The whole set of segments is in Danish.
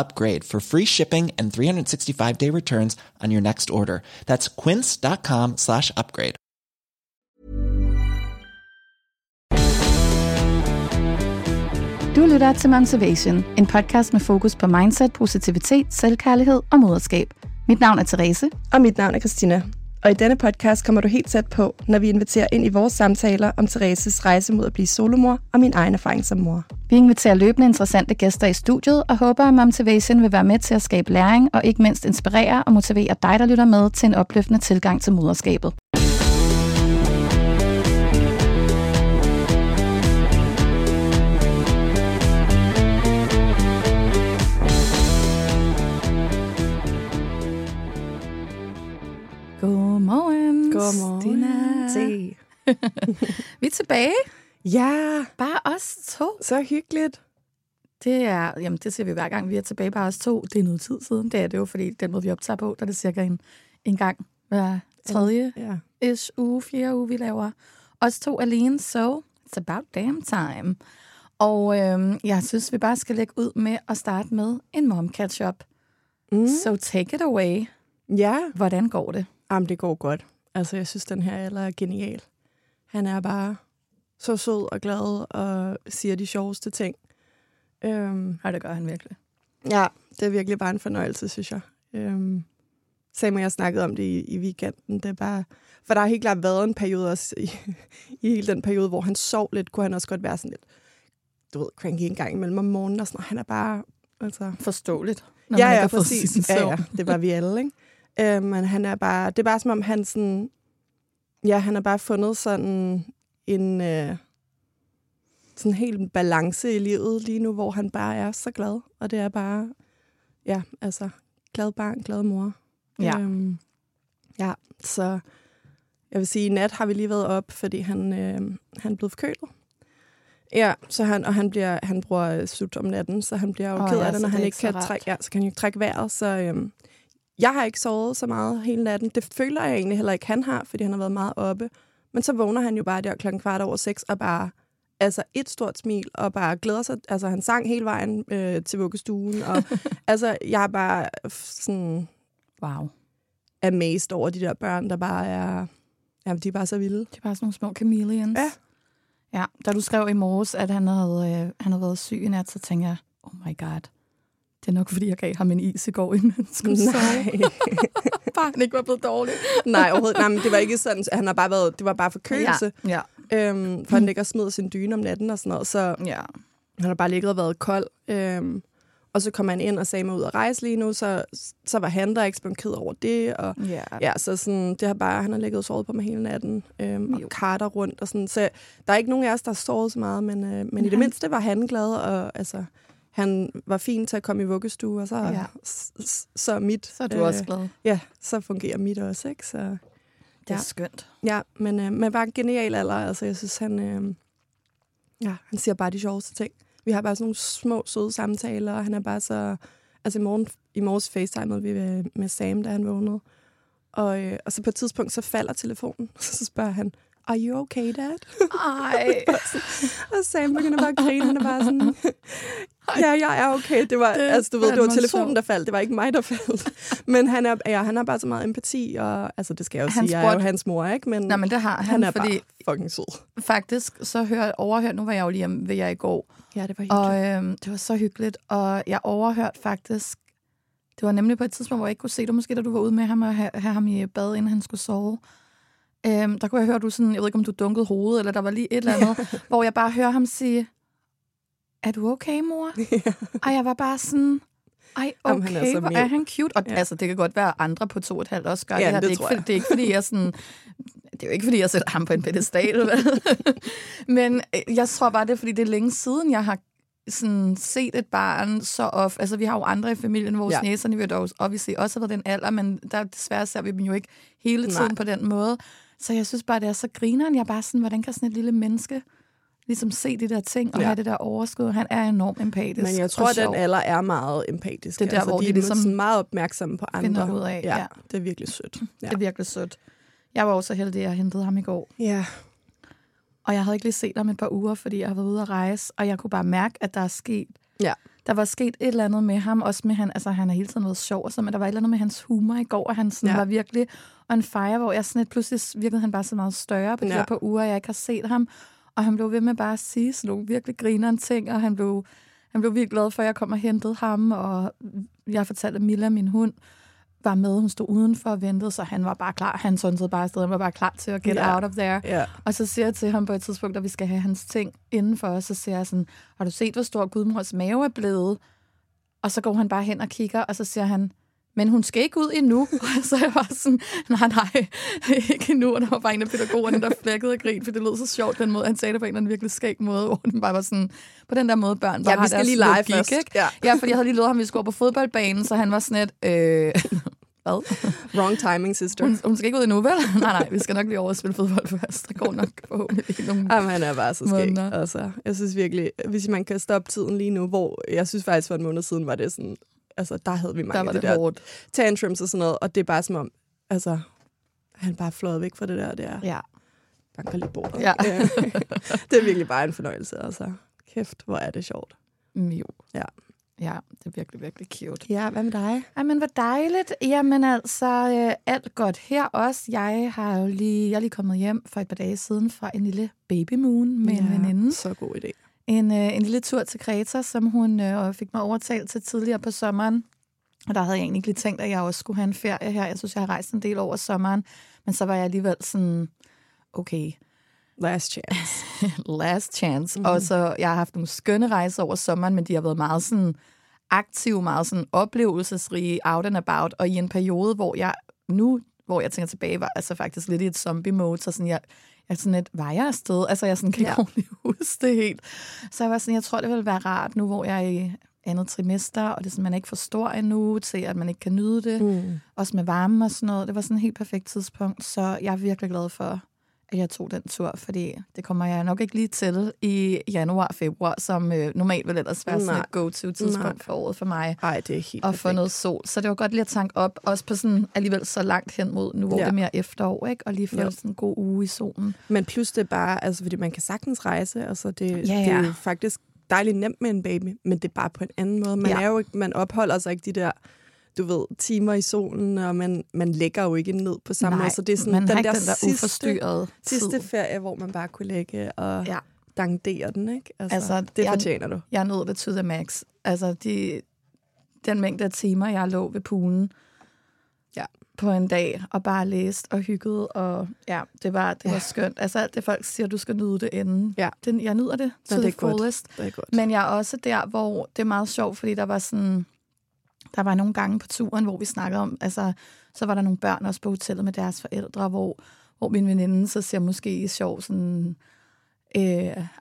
upgrade for free shipping and 365 day returns on your next order. That's quince.com slash upgrade. Du lytter til Motivation, en podcast med fokus på mindset, positivitet, selvkærlighed og moderskab. Mit navn er Therese. Og mit navn er Christina. Og i denne podcast kommer du helt tæt på, når vi inviterer ind i vores samtaler om Thereses rejse mod at blive solomor og min egen erfaring som mor. Vi inviterer løbende interessante gæster i studiet og håber, at Momtivation vil være med til at skabe læring og ikke mindst inspirere og motivere dig, der lytter med til en opløftende tilgang til moderskabet. Godmorgen. Se. Vi er tilbage. Ja, Bare os to. så hyggeligt. Det er, jamen det siger vi hver gang, vi er tilbage bare os to. Det er noget tid siden. Det er det jo, fordi den måde, vi optager på, der er det cirka en, en gang hver tredje Ja. ish uge, fjerde uge, vi laver os to alene. So it's about damn time. Og øhm, jeg synes, vi bare skal lægge ud med at starte med en mom catch-up. Mm. So take it away. Ja, Hvordan går det? Jamen, det går godt. Altså, jeg synes, den her alder er genial. Han er bare så sød og glad og siger de sjoveste ting. Øhm, Ja, det gør han virkelig. ja, det er virkelig bare en fornøjelse, synes jeg. Øhm, Sam og jeg snakkede om det i, i weekenden. Det er bare, for der har helt klart været en periode også, i, i hele den periode, hvor han sov lidt, kunne han også godt være sådan lidt, du ved, cranky en gang imellem om morgenen og sådan noget. Han er bare, altså... Forståeligt. Når ja, ja, præcis. Ja, ja, det var vi alle, ikke? Øh, men han er bare, det er bare som om han sådan, ja, han har bare fundet sådan en, øh, sådan helt balance i livet lige nu, hvor han bare er så glad. Og det er bare, ja, altså, glad barn, glad mor. Ja. Øhm, ja, så jeg vil sige, i nat har vi lige været op, fordi han, øh, han er blevet forkølet. Ja, så han, og han, bliver, han bruger sut om natten, så han bliver jo oh, ked ja, af det, når det han ikke kan rart. trække, ja, så kan han jo ikke trække vejret. Så øhm, jeg har ikke sovet så meget hele natten. Det føler jeg egentlig heller ikke, han har, fordi han har været meget oppe. Men så vågner han jo bare der klokken kvart over seks og bare altså et stort smil og bare glæder sig. Altså han sang hele vejen øh, til vuggestuen. Og, altså jeg er bare sådan Wow. amazed over de der børn, der bare er... Jamen, de er bare så vilde. Det er bare sådan nogle små chameleons. Ja. Ja, da du skrev i morges, at han havde, øh, han havde været syg i nat, så tænkte jeg, oh my god, det er nok, fordi jeg gav ham en is i går, inden han skulle sove. Nej. Bare han ikke var blevet dårlig. Nej, overhovedet. Nej, men det var ikke sådan. Han har bare været, det var bare forkølelse. Ja, Øhm, for han ligger og smider sin dyne om natten og sådan noget. Så ja. han har bare ligget og været kold. Øhm, Og så kom han ind og sagde mig ud at rejse lige nu, så, så var han der ikke ked over det. Og, Ja. Ja, så sådan, det har bare, han har ligget og sovet på mig hele natten, øhm, Jo. og karter rundt og sådan. Så der er ikke nogen af os, der har sovet så meget, men, øh, men i det mindste var han glad, og altså, han var fin til at komme i vuggestue, og så, Ja. så er mit... Så er du øh, også glad. Ja, så fungerer mit også, ikke? Så, Det er Ja. skønt. ja, men, øh, men bare en genial alder, altså jeg synes, han, øh, ja, han siger bare de sjoveste ting. Vi har bare sådan nogle små, søde samtaler, og han er bare så... Altså i, morgen, i morges facetimede vi med, med Sam, da han vågnede. Og, øh, og så på et tidspunkt, så falder telefonen. Så spørger han, Are you okay, dad? Ej. og Sam begynder bare at grine. Han er bare sådan, ja, jeg er okay. Det var, Det altså, du ved, det var telefonen, sjovt. der faldt. Det var ikke mig, der faldt. Men han, er, ja, han har bare så meget empati. Og, altså, det skal jeg jo Han sige, jeg er jo spurgte- hans mor, ikke? Men, Nej, men det har han, han er fordi bare fucking sød. faktisk så hør, overhørte, nu var jeg jo lige hjemme ved jer i går, Ja, det var hyggeligt. og øhm, det var så hyggeligt, og jeg overhørte faktisk, det var nemlig på et tidspunkt, hvor jeg ikke kunne se det, måske da du var ude med ham og have, have ham i bad, inden han skulle sove. Øhm, der kunne jeg høre, du sådan, jeg ved ikke, om du dunkede hovedet, eller der var lige et eller andet, hvor jeg bare hører ham sige, er du okay, mor? Og jeg var bare sådan, ej, okay, Jamen, han er så hvor er han cute. Og ja. Ja. altså, det kan godt være, at andre på to og et halvt også gør Ja, det her. det Det er, ikke, jeg. det er ikke, fordi jeg sådan... Det er jo ikke, fordi jeg sætter ham på en pedestal. Men øh, jeg tror bare, det er, fordi det er længe siden, jeg har sådan set et barn så ofte. Altså, vi har jo andre i familien, vores ja. Ja. næserne vil dog obviously også have været den alder, men der desværre ser vi dem jo ikke hele tiden Nej. på den måde. Så jeg synes bare, det er så grineren. Jeg er bare sådan, hvordan kan sådan et lille menneske ligesom se de der ting og ja. Have det der overskud? Han er enormt empatisk. Men jeg tror, at den alder er meget empatisk. Det er der, altså, hvor de de er ligesom sådan meget opmærksomme på andre. ud af, Ja, ja. det er virkelig sødt. Ja. Det er virkelig sødt. Jeg var også så heldig, at jeg hentede ham i går. ja. Og jeg havde ikke lige set ham et par uger, fordi jeg har været ude at rejse. Og jeg kunne bare mærke, at der er sket... Ja. Der var sket et eller andet med ham. Også med han... Altså, han har hele tiden været sjov. og Så, men der var et eller andet med hans humor i går. Og han sådan Ja. var virkelig on fire, hvor jeg sådan lidt, pludselig virkede han bare så meget større på de Ja. par uger, jeg ikke har set ham. Og han blev ved med bare at sige sådan nogle virkelig grinerende ting. Og han blev, han blev virkelig glad for, at jeg kom og hentede ham. Og jeg fortalte, at Milla, min hund, var med. Hun stod udenfor og ventede, så han var bare klar. Han sundede bare afsted. Han var bare klar til at get Ja. out of there. Ja. Og så siger jeg til ham på et tidspunkt, at vi skal have hans ting indenfor, så siger jeg sådan, har du set, hvor stor gudmors mave er blevet? Og så går han bare hen og kigger, og så siger han, men hun skal ikke ud endnu. Og så jeg bare sådan, nej, nej, ikke endnu. Og der var bare en af pædagogerne, der flækkede og grin, for det lød så sjovt, den måde, han sagde det på en eller anden virkelig skæg måde, hvor den bare var sådan, på den der måde, børn bare Ja, vi har skal lige lege logik, først. Ikke? Ja. ja, fordi jeg havde lige lovet ham, at vi skulle på fodboldbanen, så han var sådan et, øh, hvad? Wrong timing, sister. Hun, hun skal ikke ud endnu, vel? nej, nej, vi skal nok lige over og spille fodbold først. Der går nok forhåbentlig nogle Jamen, han er bare så skæg. Altså, jeg synes virkelig, hvis man kan stoppe tiden lige nu, hvor jeg synes faktisk for en måned siden var det sådan, altså der havde vi mange Der var det de der hårdt. tantrums og sådan noget, og det er bare som om, altså, han bare fløjet væk fra det der, det er Ja. banker lige bordet. Ja. det er virkelig bare en fornøjelse, altså. Kæft, hvor er det sjovt. Mm, Jo. Ja. Ja, det er virkelig, virkelig cute. Ja, hvad med dig? Ej, men hvor dejligt. Jamen altså, øh, alt godt her også. Jeg har jo lige, jeg er lige kommet hjem for et par dage siden fra en lille baby moon med en veninde. Så god idé. En, øh, en lille tur til Kreta, som hun øh, fik mig overtalt til tidligere på sommeren. Og der havde jeg egentlig ikke lige tænkt, at jeg også skulle have en ferie her. Jeg synes, jeg har rejst en del over sommeren. Men så var jeg alligevel sådan, okay, Last chance. last chance. Mm. Og så, jeg har haft nogle skønne rejser over sommeren, men de har været meget sådan aktive, meget sådan oplevelsesrige, out and about. Og i en periode, hvor jeg nu, hvor jeg tænker tilbage, var altså faktisk lidt i et zombie-mode, så sådan, jeg, er sådan lidt, var jeg afsted? Altså, jeg sådan, kan ikke Ja. ordentligt huske det helt. Så jeg var sådan, jeg tror, det ville være rart nu, hvor jeg er i andet trimester, og det er sådan, man er ikke for stor endnu, til at man ikke kan nyde det. Mm. Også med varme og sådan noget. Det var sådan et helt perfekt tidspunkt, så jeg er virkelig glad for, at jeg tog den tur, fordi det kommer jeg nok ikke lige til i januar, februar, som øh, normalt vil ellers være sådan Nej. et go-to-tidspunkt Nej. for året for mig. Ej, det er helt Og få noget sol. Så det var godt lige at tanke op, også på sådan alligevel så langt hen mod nu, hvor Ja. det er mere efterår, ikke? Og lige få sådan en god uge i solen. Men plus det er bare, altså fordi man kan sagtens rejse, altså det, Ja, det er ja. faktisk dejligt nemt med en baby, men det er bare på en anden måde. Man, Ja. er jo ikke, man opholder sig ikke de der, du ved, timer i solen, og man, man lægger jo ikke ned på samme Nej, måde. Så det er sådan den der, den der sidste, uforstyrrede sidste ferie, hvor man bare kunne lægge og Ja. dangdere den, ikke? Altså, Altså, det jeg- fortjener du. Jeg nød det to the max. Altså, de, den mængde af timer, jeg lå ved poolen, Ja. på en dag og bare læst og hygget, og ja, det var, det var Ja. skønt. Altså alt det, folk siger, du skal nyde det inden. Ja. Den, jeg nyder det to det er godt. Det er godt. Men jeg er også der, hvor det er meget sjovt, fordi der var sådan... Der var nogle gange på turen, hvor vi snakkede om... Altså, så var der nogle børn også på hotellet med deres forældre, hvor, hvor min veninde så siger måske i sjov sådan... Øh,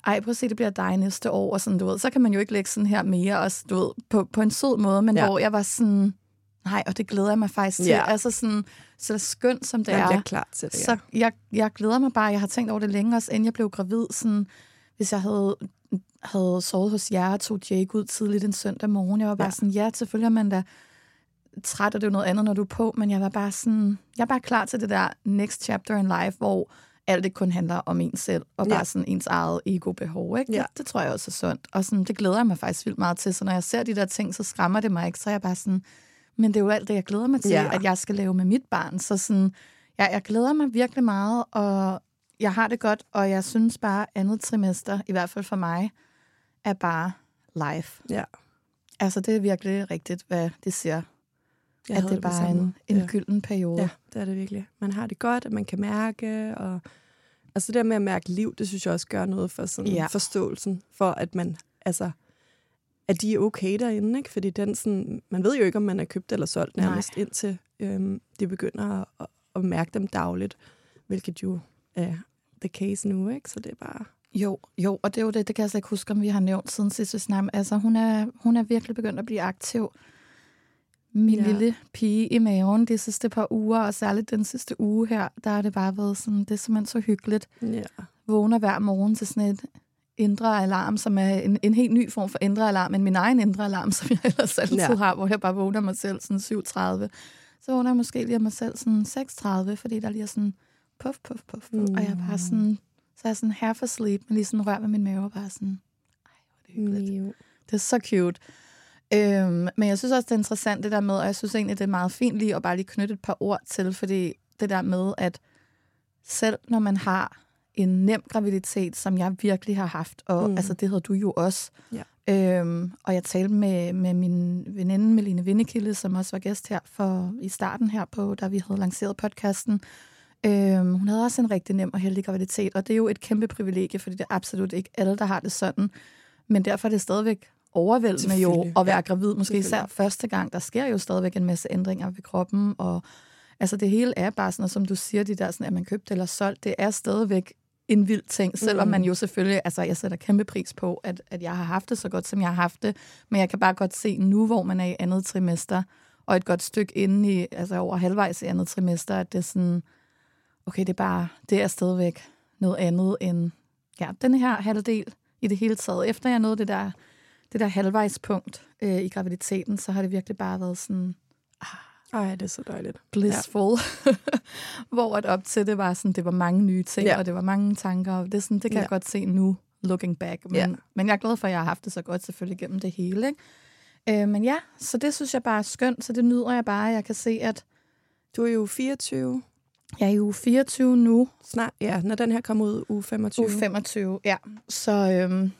ej, prøv at se, det bliver dig næste år, og sådan, du ved. Så kan man jo ikke lægge sådan her mere, også, du ved, på, på en sød måde, men Ja. hvor jeg var sådan... Nej, og det glæder jeg mig faktisk til. Ja. Altså sådan, så skønt som det Man er. bliver klar til det, ja. Så jeg, jeg glæder mig bare. Jeg har tænkt over det længe, også inden jeg blev gravid. Sådan, hvis jeg havde, havde sovet hos jer og tog Jake ud tidligt en søndag morgen, jeg var bare Ja. ja. sådan, ja, selvfølgelig er man da træt, og det er jo noget andet, når du er på, men jeg var bare sådan, jeg er bare klar til det der next chapter in life, hvor alt ikke kun handler om en selv, og Ja. bare sådan ens eget ego-behov. Ikke? Ja. Det, det tror jeg også er sundt. Og sådan, det glæder jeg mig faktisk vildt meget til. Så når jeg ser de der ting, så skræmmer det mig ikke. Så er jeg bare sådan, men det er jo alt det, jeg glæder mig til, Ja. ja. at jeg skal lave med mit barn. Så sådan, ja, jeg glæder mig virkelig meget, og jeg har det godt, og jeg synes bare, andet trimester, i hvert fald for mig, er bare life. Ja. Altså, det er virkelig rigtigt, hvad det siger. Jeg at det er bare en, en Ja. gylden periode. Ja, det er det virkelig. Man har det godt, at man kan mærke, og altså det der med at mærke liv, det synes jeg også gør noget for sådan Ja. forståelsen, for at man, altså, at de er okay derinde, ikke? Fordi den sådan, man ved jo ikke, om man er købt eller solgt Nej. nærmest, indtil øhm, de begynder at, at, at mærke dem dagligt, hvilket jo er the case nu, ikke? Så det er bare... Jo, jo, og det er jo det, det kan jeg slet ikke huske, om vi har nævnt siden sidst vi snakkede. Altså, hun er, hun er virkelig begyndt at blive aktiv. Min Ja. lille pige i maven de sidste par uger, og særligt den sidste uge her, der har det bare været sådan, det er simpelthen så hyggeligt. Ja. Vågner hver morgen til sådan et indre alarm, som er en, en helt ny form for indre alarm, men min egen indre alarm, som jeg ellers altid Ja. har, hvor jeg bare vågner mig selv sådan 7.30. Så vågner jeg måske lige af mig selv sådan 6.30, fordi der lige er sådan puff, puff, puff, puff. Mm. og jeg bare sådan, så er jeg sådan half asleep, men lige sådan rør ved min mave, og bare sådan, ej, hvor er det hyggeligt. Jo. Det er så cute. Øhm, men jeg synes også, det er interessant det der med, og jeg synes egentlig, det er meget fint lige at bare lige knytte et par ord til, fordi det der med, at selv når man har en nem graviditet, som jeg virkelig har haft, og Mm. mm. altså, det havde du jo også. Ja. Øhm, og jeg talte med, med min veninde Meline Vindekilde, som også var gæst her for, i starten her på, da vi havde lanceret podcasten. Øhm, hun havde også en rigtig nem og heldig graviditet, og det er jo et kæmpe privilegie, fordi det er absolut ikke alle, der har det sådan. Men derfor er det stadigvæk overvældende jo at være gravid. Måske især første gang. Der sker jo stadigvæk en masse ændringer ved kroppen, og altså det hele er bare sådan, og som du siger, de der sådan, at man købt eller solgt, det er stadigvæk en vild ting, selvom Mm. man jo selvfølgelig, altså jeg sætter kæmpe pris på, at, at jeg har haft det så godt, som jeg har haft det, men jeg kan bare godt se nu, hvor man er i andet trimester, og et godt stykke inde i, altså over halvvejs i andet trimester, at det er sådan, okay, det er bare, det er stadigvæk noget andet end, ja, den her halvdel i det hele taget. Efter jeg nåede det der, det der halvvejspunkt øh, i graviditeten, så har det virkelig bare været sådan Ej, det er så dejligt. blissful. Ja. Hvor at op til det var sådan, det var mange nye ting, Ja. og det var mange tanker, og det, er sådan, det kan Ja. jeg godt se nu, looking back. Men, ja. men jeg er glad for, at jeg har haft det så godt selvfølgelig gennem det hele. Ikke? Øh, men ja, så det synes jeg bare er skønt, så det nyder jeg bare. Jeg kan se, at Du er jo 24 jeg er i uge 24 nu, snart. Ja, når den her kommer ud, uge 25. uge 25, ja. Så øhm,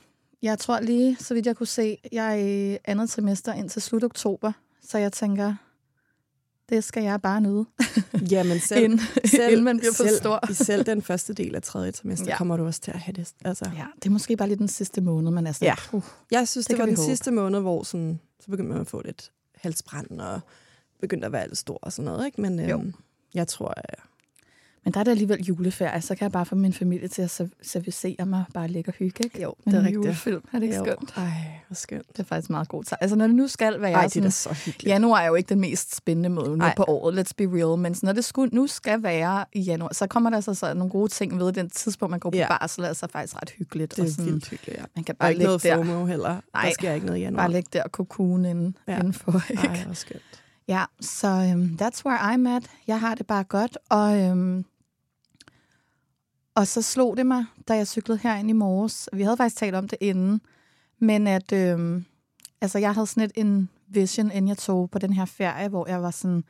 jeg tror lige, så vidt jeg kunne se, jeg er i andet trimester indtil slut oktober, så jeg tænker, det skal jeg bare nyde, Jamen selv, inden, inden man bliver for selv, stor. I selv den første del af tredje trimester ja. Kommer du også til at have det. Altså, Ja, det er måske bare lige den sidste måned, man er sådan, Ja. uh, Jeg synes, det, Det var den håbe. sidste måned, hvor sådan, så begyndte man at få lidt halsbrand og begyndte at være lidt stor og sådan noget. Ikke? Men Jo. øhm, jeg tror, at Men der er det alligevel juleferie, så kan jeg bare få min familie til at serv- servicere mig og bare ligge og hygge, ikke? Jo, det er rigtigt. julefilm, er det ikke jo, skønt? Ej, hvor skønt. Det er faktisk meget godt. Altså, når det nu skal være Ej, det er da så hyggeligt. Januar er jo ikke den mest spændende måned på året, let's be real. Men når det skulle, nu skal være i januar, så kommer der så, så nogle gode ting ved den tidspunkt, man går på Ja. barsel, altså faktisk ret hyggeligt. Det og er sådan, vildt hyggeligt, ja. Man kan Der er bare ikke ligge noget der, FOMO heller. Der Nej. sker ikke noget i januar. bare ligge der og kokone inden, ja. indenfor. Ikke? Ej, hvor skønt. Ja, så um, that's where I'm at. Jeg har det bare godt, og, um, og så slog det mig, da jeg cyklede herind i morges. Vi havde faktisk talt om det inden, men at um, altså, jeg havde sådan lidt en vision, inden jeg tog på den her ferie, hvor jeg var sådan,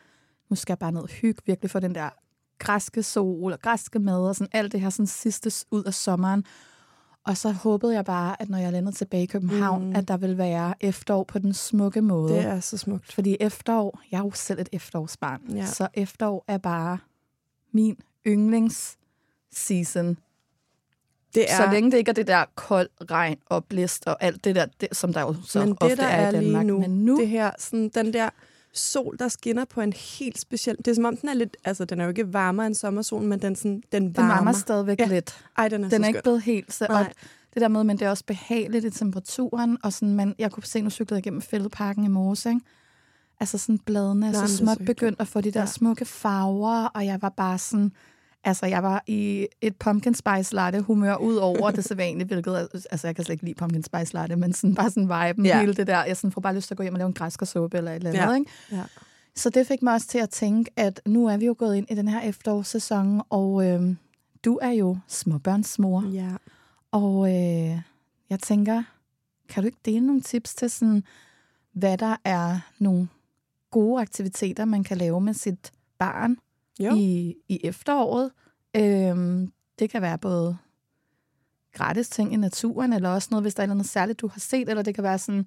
nu skal jeg bare ned og hygge, virkelig for den der græske sol og græske mad og sådan alt det her sådan sidste ud af sommeren. Og så håbede jeg bare, at når jeg landede tilbage i København, mm. at der ville være efterår på den smukke måde. Det er så smukt. Fordi efterår, jeg er jo selv et efterårsbarn, Ja. så efterår er bare min yndlingsseason. Det er, Så længe det ikke er det der kold, regn og blæst og alt det der, det, som der jo så men ofte det, der er, er i Danmark. lige nu, Men nu, det her, sådan, den der sol, der skinner på en helt speciel... Det er som om, den er lidt... Altså, den er jo ikke varmere end sommersolen, men den, sådan, den den varmer. varmer stadigvæk Ja. lidt. Ej, den er Den er ikke skøn. blevet helt så... Nej. Og det der med, men det er også behageligt i temperaturen, og sådan, man, jeg kunne se, nu cyklede igennem fældeparken i morges, ikke? Altså sådan bladene er så småt begyndt at få de der Ja. smukke farver, og jeg var bare sådan... Altså, jeg var i et pumpkin spice latte humør ud over det sædvanlige, hvilket, altså, jeg kan slet ikke lide pumpkin spice latte, men sådan, bare sådan viben, Ja. hele det der. Jeg sådan får bare lyst til at gå hjem og lave en græskarsuppe eller et eller andet, Ja. ikke? Ja. Så det fik mig også til at tænke, at nu er vi jo gået ind i den her efterårssæson, og øh, du er jo småbørnsmor. Ja. Og øh, jeg tænker, kan du ikke dele nogle tips til, sådan, hvad der er nogle gode aktiviteter, man kan lave med sit barn Jo. i, i efteråret? Øhm, det kan være både gratis ting i naturen, eller også noget, hvis der er noget særligt, du har set, eller det kan være sådan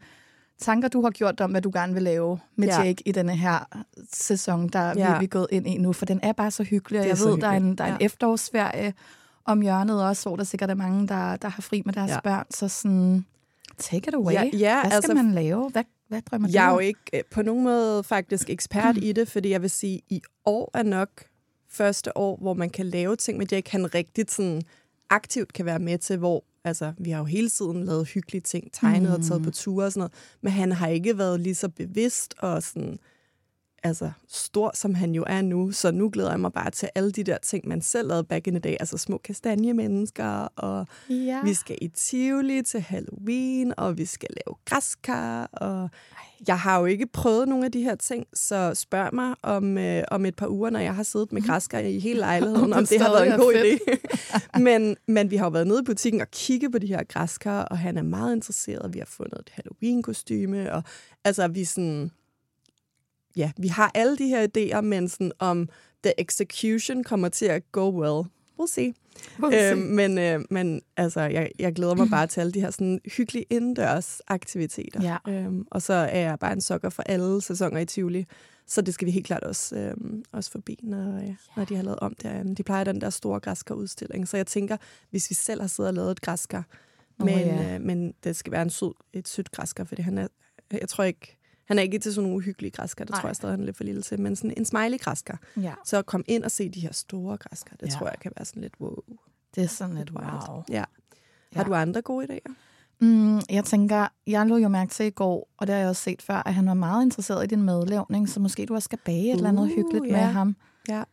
tanker, du har gjort om, hvad du gerne vil lave med Ja. ja. Jake i denne her sæson, der Ja. vi, vi er gået ind i nu, for den er bare så hyggelig, og jeg ved, der er en, der er en Ja. efterårsferie om hjørnet også, hvor der sikkert er mange, der, der har fri med deres ja. børn, så sådan, take it away. Ja, ja, hvad skal altså- man lave? Hvad, hvad drømmer Jeg er du jo om? ikke øh, på nogen måde faktisk ekspert i det, fordi jeg vil sige, i år er nok første år, hvor man kan lave ting med Jake, han rigtigt sådan aktivt kan være med til, hvor altså, vi har jo hele tiden lavet hyggelige ting, tegnet mm. og taget på ture og sådan noget, men han har ikke været lige så bevidst og sådan, altså, stor, som han jo er nu. Så nu glæder jeg mig bare til alle de der ting, man selv lavede back in the day. Altså små kastanjemennesker, og Ja. vi skal i Tivoli til Halloween, og vi skal lave græskar, og jeg har jo ikke prøvet nogle af de her ting, så spørg mig om, øh, om et par uger, når jeg har siddet med græskar i hele lejligheden, Om det har været en god idé. men, men vi har jo været nede i butikken og kigge på de her græskar, og han er meget interesseret. Vi har fundet et Halloween-kostyme, og altså vi er sådan... Ja, vi har alle de her idéer, men sådan om the execution kommer til at go well. We'll see. We'll Øh, see. men, øh, men altså, jeg, jeg glæder mig bare til alle de her sådan, hyggelige indendørs aktiviteter. Ja. Øhm, og så er jeg bare en sokker for alle sæsoner i Tivoli. Så det skal vi helt klart også, øhm, også forbi, når, ja. når de har lavet om derinde. De plejer den der store græskar-udstilling. Så jeg tænker, hvis vi selv har siddet og lavet et græskar, men, ja. øh, men det skal være en sød, et sødt græskar, fordi han er, jeg tror ikke, han er ikke til sådan nogle uhyggelige græskar. Det Nej. tror jeg stadig, han er lidt for lille til. Men sådan en smiley græskar. ja, Så at komme ind og se de her store græskar, det Ja. tror jeg kan være sådan lidt wow. det er sådan lidt wild. wow. Ja. Ja. Har du andre gode idéer? Mm, jeg tænker, jeg lå jo mærke til i går, og det har jeg også set før, at han var meget interesseret i din madlavning, så måske du også skal bage et eller andet Uh, hyggeligt ja. med ham. Ja.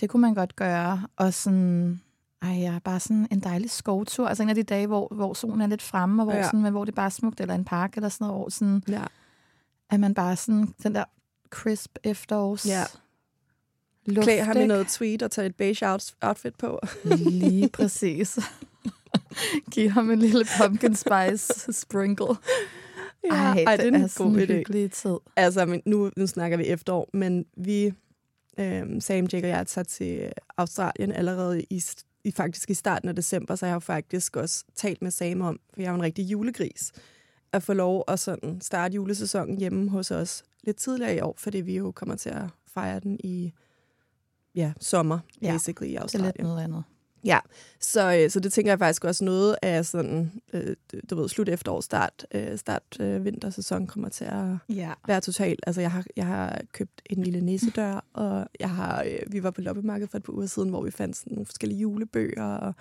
Det kunne man godt gøre. Og sådan, ej, ja, bare sådan en dejlig skovtur. Altså en af de dage, hvor, hvor solen er lidt fremme, og hvor, Ja. sådan, hvor det bare er smukt, eller en park eller sådan noget, hvor sådan, Ja. At man bare sådan, den der crisp efterårs Ja. luft, Klæd ham i noget tweed og tage et beige out- outfit på. Lige præcis. Giv ham en lille pumpkin spice sprinkle. Ej, Ej, det er en sådan god idé. tid. Altså, men nu, nu snakker vi efterår, men vi, øh, Sam, Jake og jeg, tager til Australien allerede i, i faktisk i starten af december, så jeg har faktisk også talt med Sam om, for jeg er en rigtig julegris, at få lov at sådan starte julesæsonen hjemme hos os lidt tidligere i år, fordi vi jo kommer til at fejre den i ja, sommer, Ja, basically, i Det er Australien. lidt noget andet. Ja, så, øh, så det tænker jeg faktisk også noget af sådan, øh, du ved, slut efterår, start, øh, start øh, vintersæson kommer til at Ja. være totalt. Altså, jeg har, jeg har købt en lille nissedør, og jeg har, øh, vi var på loppemarkedet for et par uger siden, hvor vi fandt sådan nogle forskellige julebøger. Og,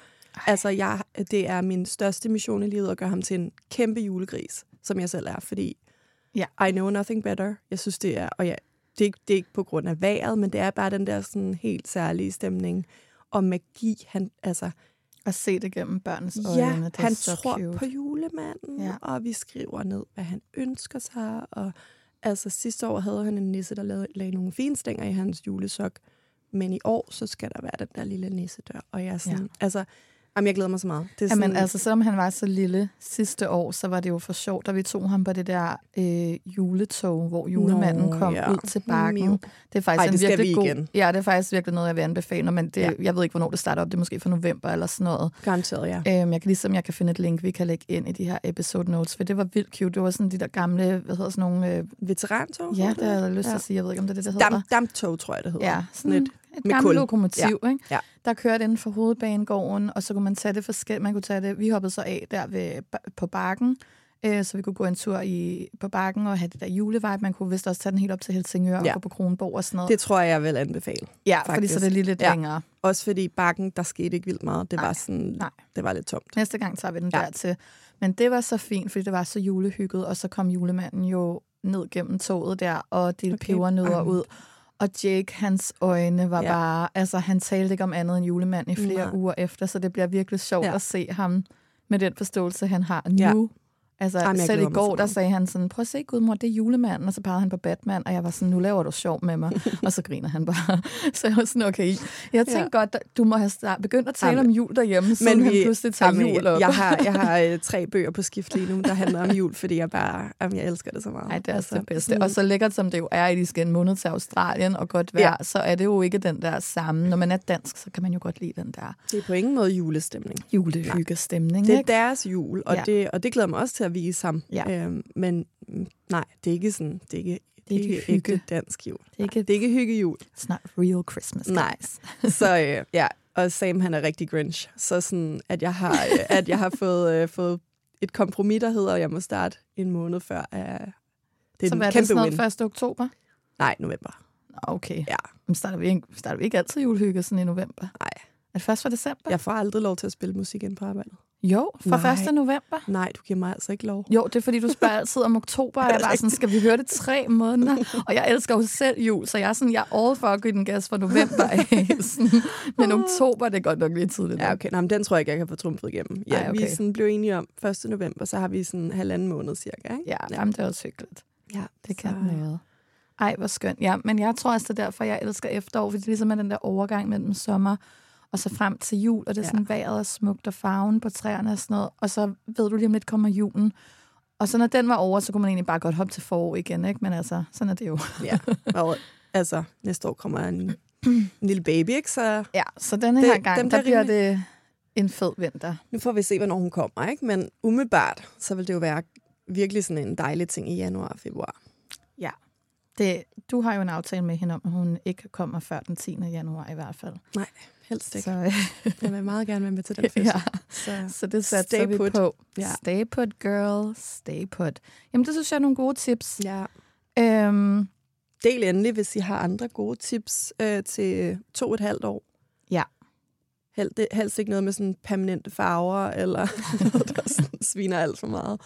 altså, jeg, det er min største mission i livet at gøre ham til en kæmpe julegris, som jeg selv er, fordi Ja. I know nothing better. Jeg synes, det er, og ja, det er, ikke, det er ikke på grund af vejret, men det er bare den der sådan helt særlige stemning og magi. Han, altså, At se det gennem børnens øjne. ja, det han så tror cute. på julemanden, Ja. og vi skriver ned, hvad han ønsker sig. Og altså sidste år havde han en nisse, der lavede, lagde nogle fine stænger i hans julesok. Men i år, så skal der være den der lille nissedør. Og jeg er sådan, ja. altså, Jamen, jeg glæder mig så meget. Det er Jamen, altså, selvom han var så lille sidste år, så var det jo for sjovt, da vi tog ham på det der øh, juletog, hvor julemanden Nå, kom ja. ud til bakken. Det er faktisk Ej, det virkelig vi god... igen. Ja, det er faktisk virkelig noget, jeg vil anbefale, men det, Ja. jeg ved ikke, hvornår det starter op. Det er måske for november eller sådan noget. Garanteret, ja. Øhm, jeg kan ligesom, jeg kan finde et link, vi kan lægge ind i de her episode notes, for det var vildt cute. Det var sådan de der gamle, hvad hedder sådan nogle... Øh, Veterantog? ja, det har jeg lyst til Ja. at sige. Jeg ved ikke, om det er det, det hedder. Dam, damptog, tror jeg, det hedder. Ja, sådan Sådan et, et, med gammelt kul. lokomotiv, ikke? Ja. der kørte inden for hovedbanegården, og så kunne man tage det forskelligt. Man kunne tage det, vi hoppede så af der ved, på bakken, øh, så vi kunne gå en tur i, på bakken og have det der julevibe. Man kunne vist også tage den helt op til Helsingør ja. Ja. og gå på Kronborg og sådan noget. Det tror jeg, jeg vil anbefale. ja, fordi faktisk. så er det lige lidt ja. Ja. længere. Også fordi bakken, der skete ikke vildt meget. Det Nej, var sådan, nej. det var lidt tomt. Næste gang tager vi den Ja. der til. Men det var så fint, fordi det var så julehygget, og så kom julemanden jo ned gennem toget der og delte okay. Pebernødder ud. Og Jake, hans øjne var ja. Bare... Altså, han talte ikke om andet end julemand i flere Nej. uger efter, så det bliver virkelig sjovt. Ja. at se ham med den forståelse, han har nu. Ja. Altså, Jamen, selv i går, der sagde han sådan, prøv at se, gudmor, det er julemanden, og så pegede han på Batman, og jeg var sådan, nu laver du sjov med mig, og så griner han bare. så jeg var sådan, okay. Jeg tænkte ja. godt, du må have start, begyndt at tale Jamen, om jul derhjemme, siden han pludselig tager Jamen, jul op. Jeg har, jeg har øh, tre bøger på skift lige nu, der handler om jul, fordi jeg bare, jamen, jeg elsker det så meget. Nej, det er altså det bedste. sådan- Og så lækkert som det jo er, at de skal en måned til Australien og godt vejr, ja. Så er det jo ikke den der samme. Når man er dansk, så kan man jo godt lide den der Det er på ingen måde julestemning. julehyggestemning. Det er ikke? deres jul, og, ja. det, og det glæder mig også til at vise ham. Ja. Øhm, men mm, nej, det er ikke sådan, det er ikke, det er ikke ikke hygge. dansk jul. Det er ikke, Det er ikke hyggejul. it's not real Christmas. Nej. guys. Så øh, ja, og Sam han er rigtig grinch. Så sådan, at jeg har, øh, at jeg har fået, øh, fået et kompromis, der hedder, at jeg må starte en månde før. Af, det er Så en hvad er det kæmpe sådan noget 1. oktober? Nej, november. Okay. Ja. Men starter vi, ikke, starter vi ikke altid julehygge sådan i november? Nej. Er det først for december? Jeg får aldrig lov til at spille musik ind på arbejdet. Jo, for Nej. 1. november. Nej, du giver mig altså ikke lov. Jo, det er fordi, du spørger altid om oktober, og jeg er bare sådan, skal vi høre det tre måneder? Og jeg elsker jo selv jul, så jeg er sådan, jeg er all for at give den gas for november. Sådan. Men oktober, det er godt nok lidt tidligt. Ja, okay. Nå, men den tror jeg ikke, jeg kan få trumfet igennem. Ja, Ej, okay. Vi sådan blev enige om 1. november, så har vi sådan halvanden måned cirka. Ikke? Ja, jamen, det er også hyggeligt. ja Det kan så- noget. Ej, hvor skønt. Ja, men jeg tror også, det er derfor, jeg elsker efterår, fordi det ligesom er den der overgang mellem sommer og så frem til jul, og det er Ja. sådan vejret er smukt, og farven på træerne og sådan noget, og så ved du lige om lidt kommer julen. Og så når den var over, så kunne man egentlig bare godt hoppe til forår igen, ikke? Men altså, sådan er det jo. Ja, og altså, næste år kommer en, en lille baby, ikke? Så Ja, så denne Det- her gang, den der bliver bliver det en fed vinter. nu får vi se, hvornår hun kommer, ikke? Men umiddelbart, så vil det jo være virkelig sådan en dejlig ting i januar og februar. Ja. Det, du har jo en aftale med hende om, at hun ikke kommer før den 10. januar i hvert fald. Nej, helst ikke. Så, øh, Jeg vil meget gerne være med til den fest. ja. Så Så det satser Stay vi put. på. Ja. Stay put, girl. Stay put. Jamen, det synes jeg er nogle gode tips. ja. Øhm, Del endelig, hvis I har andre gode tips øh, til to og et halvt år. Ja. Held, det, helst ikke noget med sådan permanente farver, eller noget, der sådan sviner alt for meget.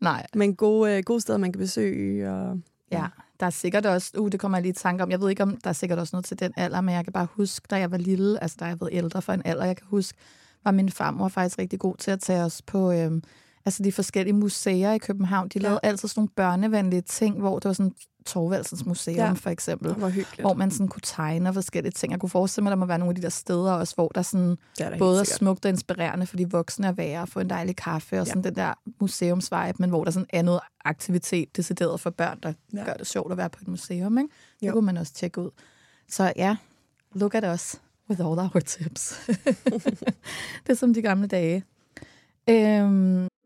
nej, Men gode, øh, gode steder, man kan besøge. Og, ja. Der er sikkert også, uh, det kommer jeg lige i tanke om, jeg ved ikke, om der er sikkert også noget til den alder, men jeg kan bare huske, da jeg var lille, altså da jeg var ældre for en alder, jeg kan huske, var min farmor faktisk rigtig god til at tage os på øh, altså de forskellige museer i København. De lavede Ja. altid sådan nogle børnevenlige ting, hvor det var sådan Torvaldsens Museum Ja. for eksempel. Hvor man sådan kunne tegne forskellige ting. Jeg kunne forestille mig, at der må være nogle af de der steder også, hvor der sådan det er der både er smukt og inspirerende for de voksne at være og få en dejlig kaffe og sådan den der museumsvibe, men hvor der er sådan andet aktivitet decideret for børn, der ja. Gør det sjovt at være på et museum. Ikke? Det Jo. kunne man også tjekke ud. Så ja, look at us with all our tips. det er som de gamle dage. Øhm,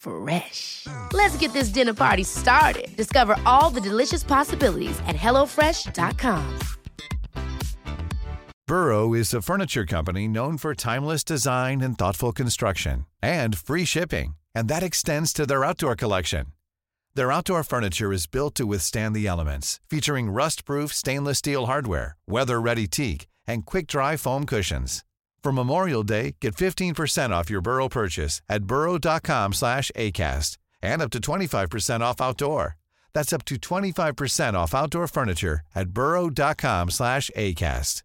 Fresh. Let's get this dinner party started. Discover all the delicious possibilities at hellofresh.com. Burrow is a furniture company known for timeless design and thoughtful construction and free shipping, and that extends to their outdoor collection. Their outdoor furniture is built to withstand the elements, featuring rust-proof stainless steel hardware, weather-ready teak, and quick-dry foam cushions. For Memorial Day, get 15% off your Burrow purchase at burrow.com slash ACAST and up to 25% off outdoor. That's up to 25% off outdoor furniture at burrow.com slash ACAST.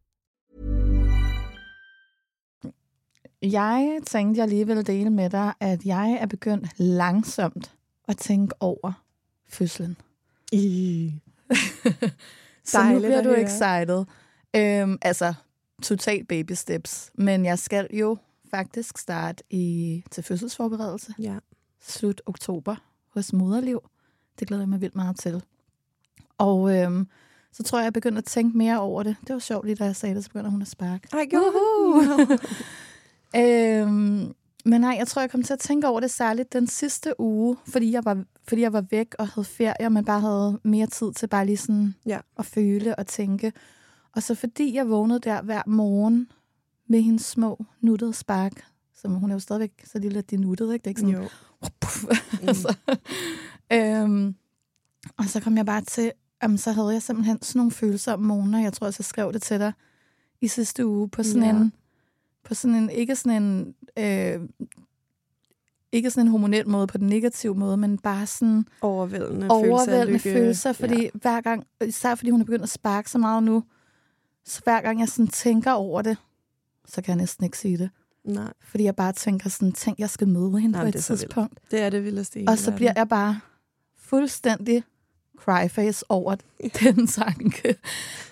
Jeg tænkte, jeg lige ville dele med dig, at jeg er begyndt langsomt at tænke over fødslen. I. Så nu bliver du høre. excited. Øhm, altså, totalt baby steps. Men jeg skal jo faktisk starte i, til fødselsforberedelse Ja. slut oktober hos Moderliv. Det glæder jeg mig vildt meget til. Og øhm, så tror jeg, jeg begynder at tænke mere over det. Det var sjovt lige, da jeg sagde det, så begynder hun at sparke. Ej, gjorde øhm, men nej, jeg tror, jeg kom til at tænke over det særligt den sidste uge, fordi jeg var, fordi jeg var væk og havde ferie, men bare havde mere tid til bare lige sådan Ja. at føle og tænke. Og så fordi jeg vågnede der hver morgen med hendes små nuttede spark, som hun er jo stadigvæk så lille, at de nuttede, ikke? Det er ikke sådan, Jo. puff. altså, øhm, og så kom jeg bare til, jamen, så havde jeg simpelthen sådan nogle følelser om morgener. Jeg tror jeg skrev det til dig i sidste uge på sådan Ja. en, på sådan en, ikke sådan en, øh, ikke sådan en hormonel måde på den negative måde, men bare sådan Overvældende, overvældende følelse af lykke. følelser, fordi ja. hver gang, især fordi hun er begyndt at sparke så meget nu, så hver gang jeg sådan tænker over det, så kan jeg næsten ikke sige det. Nej, Fordi jeg bare tænker sådan, tænk, jeg skal møde hende Nej, på et det så vildt. tidspunkt. det er det vildeste i Og så bliver jeg bare fuldstændig cryface over den tanke.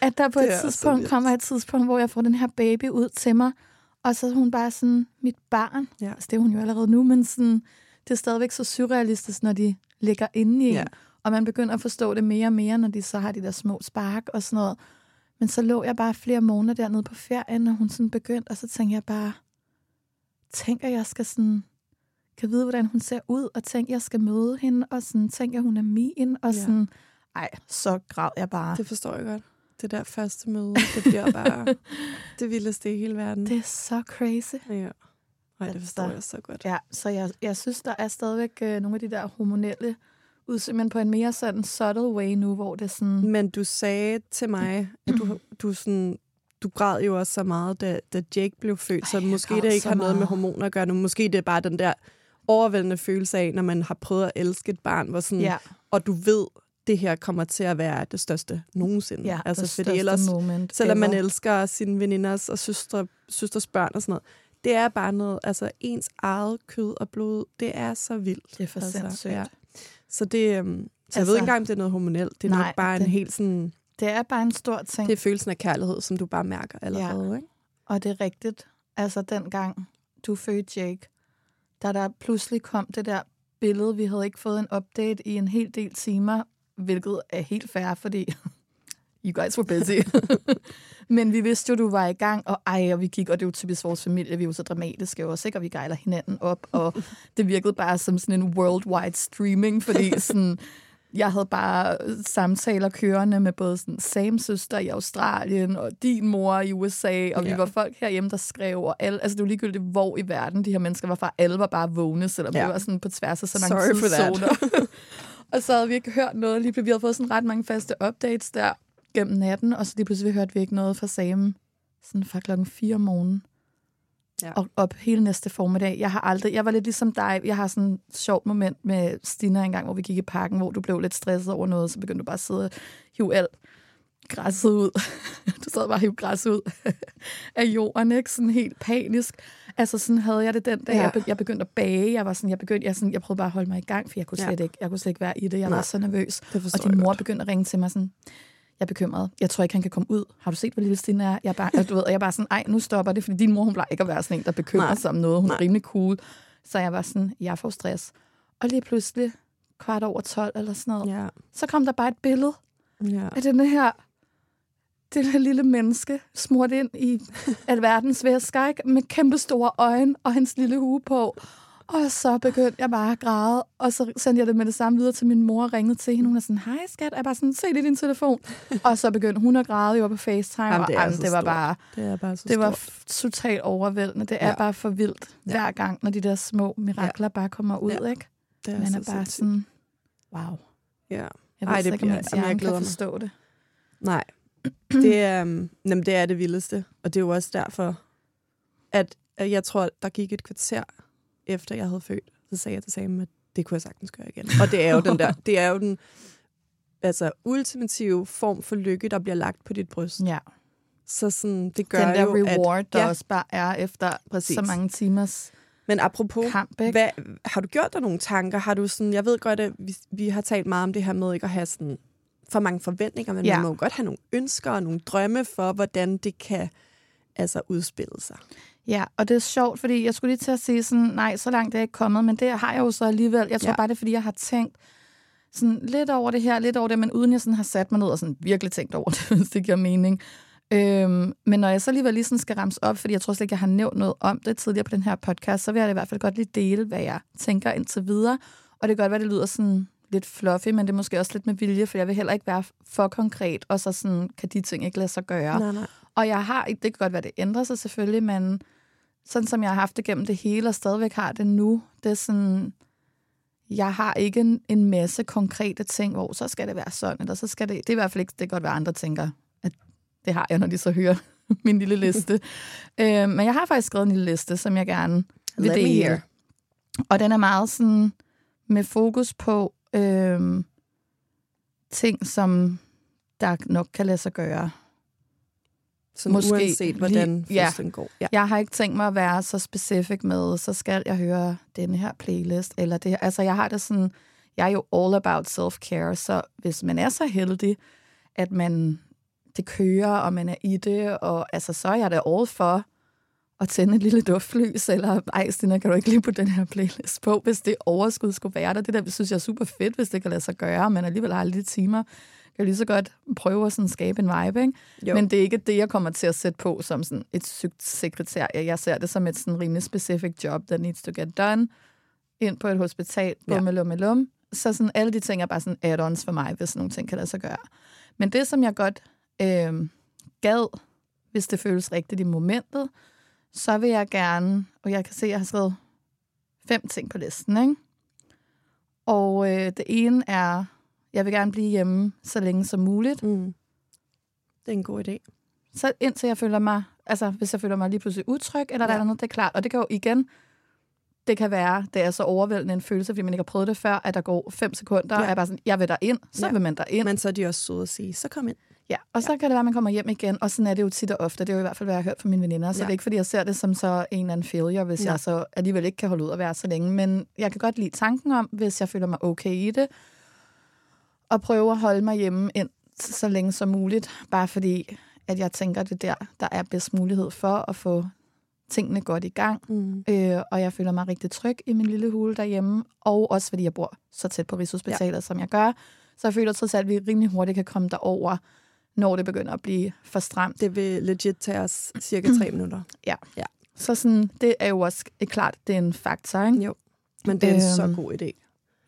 At der på Det et tidspunkt kommer et tidspunkt, hvor jeg får den her baby ud til mig, og så er hun bare sådan, mit barn. Ja. Altså, det er hun jo allerede nu, men sådan, det er stadigvæk så surrealistisk, når de ligger inde i en. Ja. Og man begynder at forstå det mere og mere, når de så har de der små spark og sådan noget. Men så lå jeg bare flere måneder dernede på ferien, og hun sådan begyndte, og så tænkte jeg bare, tænker jeg skal sådan, kan vide, hvordan hun ser ud, og tænker, jeg skal møde hende, og sådan, tænker, hun er min, og Ja. sådan, ej, så græd jeg bare. Det forstår jeg godt. Det der første møde, det bliver bare det vildeste i hele verden. Det er så crazy. Ja. Ej, det forstår Altså, jeg så godt. Ja, så jeg, jeg synes, der er stadigvæk øh, nogle af de der hormonelle udsyn, men på en mere sådan subtle way nu, hvor det sådan... Men du sagde til mig, at du, du, sådan, du græd jo også så meget, da, da Jake blev født, så Ej, jeg måske det ikke så har noget med hormoner at gøre nu. Måske det er bare den der overvældende følelse af, når man har prøvet at elske et barn, hvor sådan, Ja, og du ved, det her kommer til at være det største nogensinde. ja altså, the fordi største ellers, moment selvom man ever. elsker sine veninders og søstre, søsters børn og sådan noget, det er bare noget, altså ens eget kød og blod, det er så vildt. Det er for altså, sindssygt. ja. Så det, øhm, så jeg Altså- ved ikke engang, om det er noget hormonelt. Det er Nej, nok bare en det- helt sådan, Det er bare en stor ting. det er følelsen af kærlighed, som du bare mærker allerede, ja. ikke? Og det er rigtigt. Altså, dengang du fødte Jake, da der pludselig kom det der billede, vi havde ikke fået en update i en hel del timer, hvilket er helt fair, fordi you guys were busy. Men vi vidste jo, du var i gang, og ej, og vi gik, og det er jo typisk vores familie, vi er jo så dramatiske også, ikke? og vi gejler hinanden op, og det virkede bare som sådan en worldwide streaming, fordi sådan, jeg havde bare samtaler kørende med både sådan Sams søster i Australien, og din mor i USA, og Ja. vi var folk herhjemme, der skrev, og alle, altså det var ligegyldigt, hvor i verden de her mennesker var fra. Alle var bare vågne, selvom Ja. det var sådan på tværs af så mange Sorry tidszoner. og så havde vi ikke hørt noget. Lige pludselig, vi havde fået sådan ret mange faste updates der gennem natten, og så lige pludselig hørte vi ikke noget fra Sam sådan fra klokken 4 om morgenen. Ja. Og op hele næste formiddag. Jeg har aldrig, jeg var lidt ligesom dig. Jeg har sådan et sjovt moment med Stina engang, hvor vi gik i parken, hvor du blev lidt stresset over noget, så begyndte du bare at sidde og hive alt græsset ud. Du sad bare og hive græs ud af jorden, ikke? Sådan helt panisk. Altså sådan havde jeg det den dag, Ja. jeg, be- jeg begyndte at bage. Jeg var sådan, jeg begyndte, jeg, sådan, jeg prøvede bare at holde mig i gang, for jeg kunne Ja. slet ikke, jeg kunne slet ikke være i det. Jeg Nej. var så nervøs. Og din mor godt. begyndte at ringe til mig sådan, jeg er bekymret. Jeg tror ikke, han kan komme ud. Har du set, hvor lille Stine er? Jeg er bare, og du ved, jeg er bare sådan, ej, nu stopper det, fordi din mor, hun plejer ikke at være sådan en, der bekymrer Nej. sig om noget. Hun er Nej. rimelig cool. Så jeg var sådan, jeg får stress. Og lige pludselig, kvart over 12 eller sådan noget, Ja. så kom der bare et billede Ja. af den her, det her lille menneske, smurt ind i alverdens væsker, ikke? med kæmpe store øjne og hans lille hue på. Og så begyndte jeg bare at græde, og så sendte jeg det med det samme videre til min mor og ringede til hende. Hun er sådan, hej skat, jeg er bare sådan, se det i din telefon. og så begyndte hun at græde, jeg var på FaceTime, Jamen, og det er jamen, så det var stort. bare, Det er bare så det var totalt overvældende. Det er Ja. bare for vildt hver gang, når de der små mirakler bare kommer ud, Ja. ikke? Det er Man så er bare sindssygt. sådan, wow. Ja. Jeg Ej, ved det ikke, om jeg glæder kan mig. forstå det. Nej. Det er, um, jamen, det er det vildeste. Og det er jo også derfor, at, at jeg tror, der gik et kvarter efter jeg havde født. Så sagde jeg til Sam, at det kunne jeg sagtens gøre igen. Og det er jo den der, det er jo den altså, ultimative form for lykke, der bliver lagt på dit bryst. Ja. Så sådan, det gør Den der jo, reward, at, der ja, også bare er efter Præcis. så mange timers Men apropos, kamp, ikke? hvad, har du gjort dig nogle tanker? Har du sådan, jeg ved godt, at vi, vi har talt meget om det her med ikke at have sådan for mange forventninger, men Ja. man må jo godt have nogle ønsker og nogle drømme for, hvordan det kan altså udspille sig. Ja, og det er sjovt, fordi jeg skulle lige til at sige sådan, nej, så langt er jeg ikke kommet, men det har jeg jo så alligevel. Jeg tror Ja. bare, det er, fordi jeg har tænkt sådan lidt over det her, lidt over det, men uden jeg sådan har sat mig ned og sådan virkelig tænkt over det, hvis det giver mening. Øhm, men når jeg så alligevel lige sådan skal ramse op, fordi jeg tror slet ikke, jeg har nævnt noget om det tidligere på den her podcast, så vil jeg i hvert fald godt lige dele, hvad jeg tænker indtil videre. Og det kan godt være, det lyder sådan lidt fluffy, men det er måske også lidt med vilje, for jeg vil heller ikke være for konkret, og så sådan, kan de ting ikke lade sig gøre. Nej, nej. Og jeg har, det kan godt være, det ændrer sig selvfølgelig, men sådan som jeg har haft det gennem det hele, og stadigvæk har det nu, det er sådan, jeg har ikke en, en masse konkrete ting, hvor så skal det være sådan, eller så skal det, det er i hvert fald ikke, det kan godt være, andre tænker, at det har jeg, når de så hører min lille liste. øh, men jeg har faktisk skrevet en lille liste, som jeg gerne vil Let me dele. hear. Og den er meget sådan med fokus på øh, ting, som der nok kan lade sig gøre. Sådan Måske uanset, hvordan lige- ja. går. Ja. Jeg har ikke tænkt mig at være så specifik med, så skal jeg høre denne her playlist, eller det her. Altså, jeg har det sådan, jeg er jo all about self-care, så hvis man er så heldig, at man, det kører, og man er i det, og altså, så er jeg da all for at tænde et lille duftlys, eller ej, Stina, kan du ikke lige på den her playlist på, hvis det overskud skulle være der. Det der synes jeg er super fedt, hvis det kan lade sig gøre, men alligevel har lidt timer, kan jeg lige så godt prøve at sådan skabe en vibe, ikke? Jo. Men det er ikke det, jeg kommer til at sætte på som sådan et sygt sekretærie. Jeg ser det som et sådan rimelig specific job, that needs to get done. Ind på et hospital, Ja. bum, lum, lum. Så sådan, alle de ting er bare sådan add-ons for mig, hvis nogle ting kan lade sig gøre. Men det, som jeg godt øh, gad, hvis det føles rigtigt i momentet, så vil jeg gerne, og jeg kan se, at jeg har skrevet fem ting på listen, ikke? Og øh, det ene er, jeg vil gerne blive hjemme så længe som muligt. Mm. Det er en god idé. Så indtil jeg føler mig, altså hvis jeg føler mig lige pludselig utryg, eller der Ja. er noget, det er klart. Og det kan jo igen, det kan være, det er så overvældende en følelse, fordi man ikke har prøvet det før, at der går fem sekunder, Ja. og jeg er bare sådan, jeg vil der ind, så Ja. vil man der ind. Men så er de også søde at sige, så kom ind. Ja, og så kan det være, at man kommer hjem igen, og sådan er det jo tit og ofte. Det er jo i hvert fald, hvad jeg har hørt fra mine veninder. Så Ja. det er ikke, fordi jeg ser det som så en eller anden failure, hvis Nej. jeg så alligevel ikke kan holde ud at være så længe. Men jeg kan godt lide tanken om, hvis jeg føler mig okay i det, og prøve at holde mig hjemme ind så længe som muligt, bare fordi, at jeg tænker, det er der, der er bedst mulighed for at få tingene godt i gang. Mm. Øh, og jeg føler mig rigtig tryg i min lille hule derhjemme, og også fordi jeg bor så tæt på Rigshospitalet, ja. som jeg gør. Så jeg føler trods alt, at vi rimelig hurtigt kan komme derover, når det begynder at blive for stramt. Det vil legit tage os cirka tre minutter. Ja. Ja. Så sådan, det er jo også klart, det er en faktor. Ikke? Jo. Men det er en så Øhm, god idé.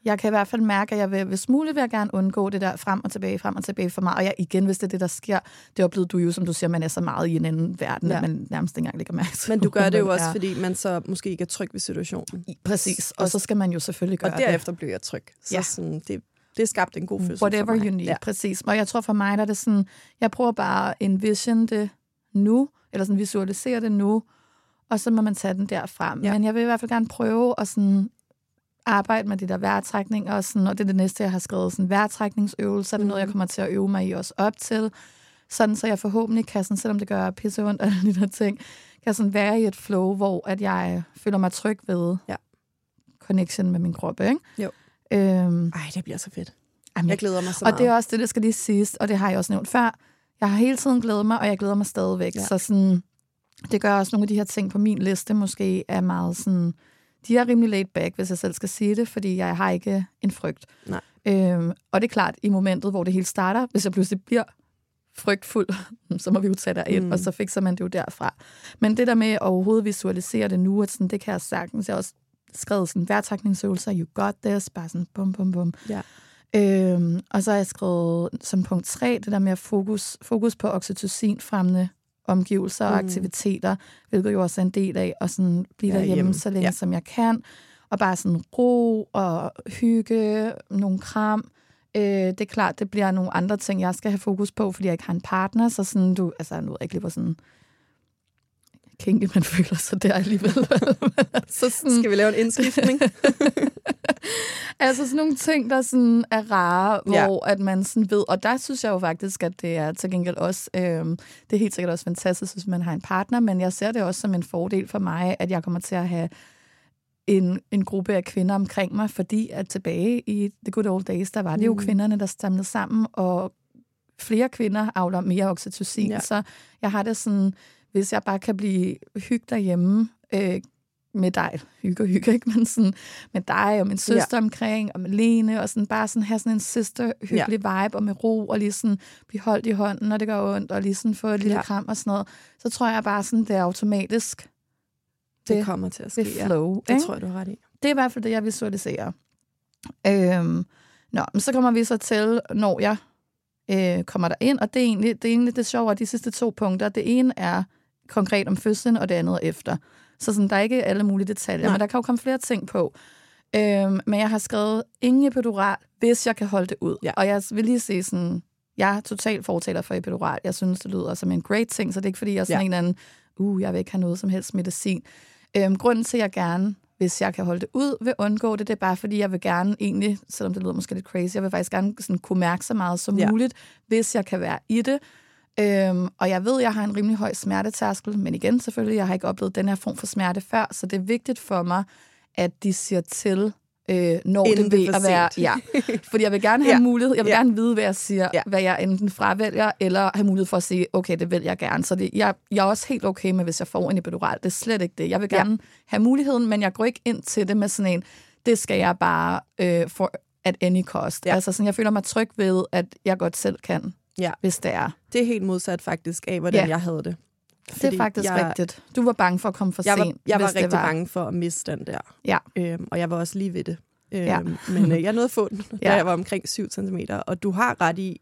Jeg kan i hvert fald mærke, at jeg vil, hvis muligt vil jeg gerne undgå det der frem og tilbage, frem og tilbage for mig. Og jeg, igen, hvis det er det, der sker, det oplevede du jo, som du siger, man er så meget i en anden verden, Ja. at man nærmest ikke engang lægger mærke til. Men du gør det jo også, er. fordi man så måske ikke er tryg ved situationen. I- Præcis, og så skal man jo selvfølgelig gøre Og derefter bliver jeg tryg. Så Ja. sådan, det, det er skabt en god fødsel Whatever for mig. you need, ja. præcis. Og jeg tror for mig, der er det sådan, jeg prøver bare at envision det nu, eller sådan visualisere det nu, og så må man tage den derfra. Ja. Men jeg vil i hvert fald gerne prøve at sådan arbejde med de der vejrtrækninger, og, sådan, og det er det næste, jeg har skrevet, sådan vejrtrækningsøvelser, det er noget, jeg kommer til at øve mig i også op til, sådan så jeg forhåbentlig kan, sådan, selvom det gør pisse ondt, alle de der ting, kan sådan være i et flow, hvor at jeg føler mig tryg ved Ja. connection med min krop, ikke? Jo. Øhm, Ej, det bliver så fedt. jamen, Jeg glæder mig så og meget. det er også det, der skal lige siges, og det har jeg også nævnt før. Jeg har hele tiden glædet mig, og jeg glæder mig stadigvæk. Ja. Så sådan, det gør også nogle af de her ting på min liste måske er meget sådan... De er rimelig laid back, hvis jeg selv skal sige det, fordi jeg har ikke en frygt. Nej. Øhm, og det er klart, i momentet, hvor det hele starter, hvis jeg pludselig bliver frygtfuld, så må vi jo tage derind, Mm. og så fikser man det jo derfra. Men det der med at overhovedet visualisere det nu, at sådan, det kan jeg sagtens. Jeg har også skrevet sådan vejrtrækningsøvelser, you got this, bare sådan bum, bum, bum. Ja. Øhm, og så har jeg skrevet som punkt 3, det der med at fokus, fokus på oxytocin-fremmende omgivelser og Mm. aktiviteter, hvilket jo også er en del af at sådan blive Være derhjemme hjemme. så længe, Ja. ja. som jeg kan. Og bare sådan ro og hygge, nogle kram. Øh, det er klart, det bliver nogle andre ting, jeg skal have fokus på, fordi jeg ikke har en partner. Så sådan, du, altså, nu ved jeg ikke lige, hvor sådan kinky man føler sig der alligevel. så sådan, Skal vi lave en indskiftning? Altså sådan nogle ting, der sådan er rare, Ja. hvor at man sådan ved, og der synes jeg jo faktisk, at det er til gengæld også, øhm, det er helt sikkert også fantastisk, hvis man har en partner, men jeg ser det også som en fordel for mig, at jeg kommer til at have en, en gruppe af kvinder omkring mig, fordi at tilbage i the good old days, der var det jo Mm. kvinderne, der stamlede sammen, og flere kvinder avler mere oxytocin, ja. så jeg har det sådan, hvis jeg bare kan blive hygge derhjemme, øh, med dig, hygge og hygge, ikke? Men sådan, med dig og min søster ja. omkring, og med Lene, og sådan bare sådan have sådan en sister hyggelig ja. vibe, og med ro, og lige sådan blive holdt i hånden, når det gør ondt, og lige sådan få et lille Ja. ja. kram og sådan noget. Så tror jeg bare sådan, det er automatisk. Det Det- kommer til at ske, Det flow, Det ikke? tror jeg, du har ret i. Det er i hvert fald det, jeg visualiserer. Øhm, nå, men så kommer vi så til, når jeg øh, kommer der ind, og det er egentlig det, er egentlig det sjove af de sidste to punkter. Det ene er konkret om fødslen, og det andet er efter. Så sådan, der er ikke alle mulige detaljer, Nej. men der kan jo komme flere ting på. Øhm, men jeg har skrevet ingen epidural, hvis jeg kan holde det ud. Ja. Og jeg vil lige sige sådan, jeg er totalt fortaler for epidural. Jeg synes, det lyder som en great ting, så det er ikke, fordi jeg er sådan Ja. en eller anden, uh, jeg vil ikke have noget som helst medicin. Øhm, grunden til, at jeg gerne, hvis jeg kan holde det ud, vil undgå det, det er bare, fordi jeg vil gerne egentlig, selvom det lyder måske lidt crazy, jeg vil faktisk gerne sådan kunne mærke så meget som ja. muligt, hvis jeg kan være i det. Øhm, og jeg ved, jeg har en rimelig høj smertetærskel, men igen selvfølgelig, jeg har ikke oplevet den her form for smerte før, så det er vigtigt for mig, at de siger til, øh, når Inden det for at være... Ja, fordi jeg vil gerne have Ja. ja. mulighed, jeg vil Ja. ja. gerne vide, hvad jeg siger, Ja. ja. hvad jeg enten fravælger, eller have mulighed for at sige, okay, det vil jeg gerne. Så det, jeg, jeg er også helt okay med, hvis jeg får en epidural. Det er slet ikke det. Jeg vil Ja. gerne have muligheden, men jeg går ikke ind til det med sådan en, det skal jeg bare øh, for at any cost. Ja. Ja. Altså sådan, jeg føler mig tryg ved, at jeg godt selv kan, Ja. hvis det er. Det er helt modsat faktisk af, hvordan Ja. jeg havde det. det er faktisk jeg, rigtigt. Du var bange for at komme for Jeg var, sent, jeg var hvis det rigtig var. bange for at miste den der. Ja. Øhm, og jeg var også lige ved det. Øhm, Ja. Men øh, jeg nåede at få den, da Ja. jeg var omkring 7 cm. Og du har ret i,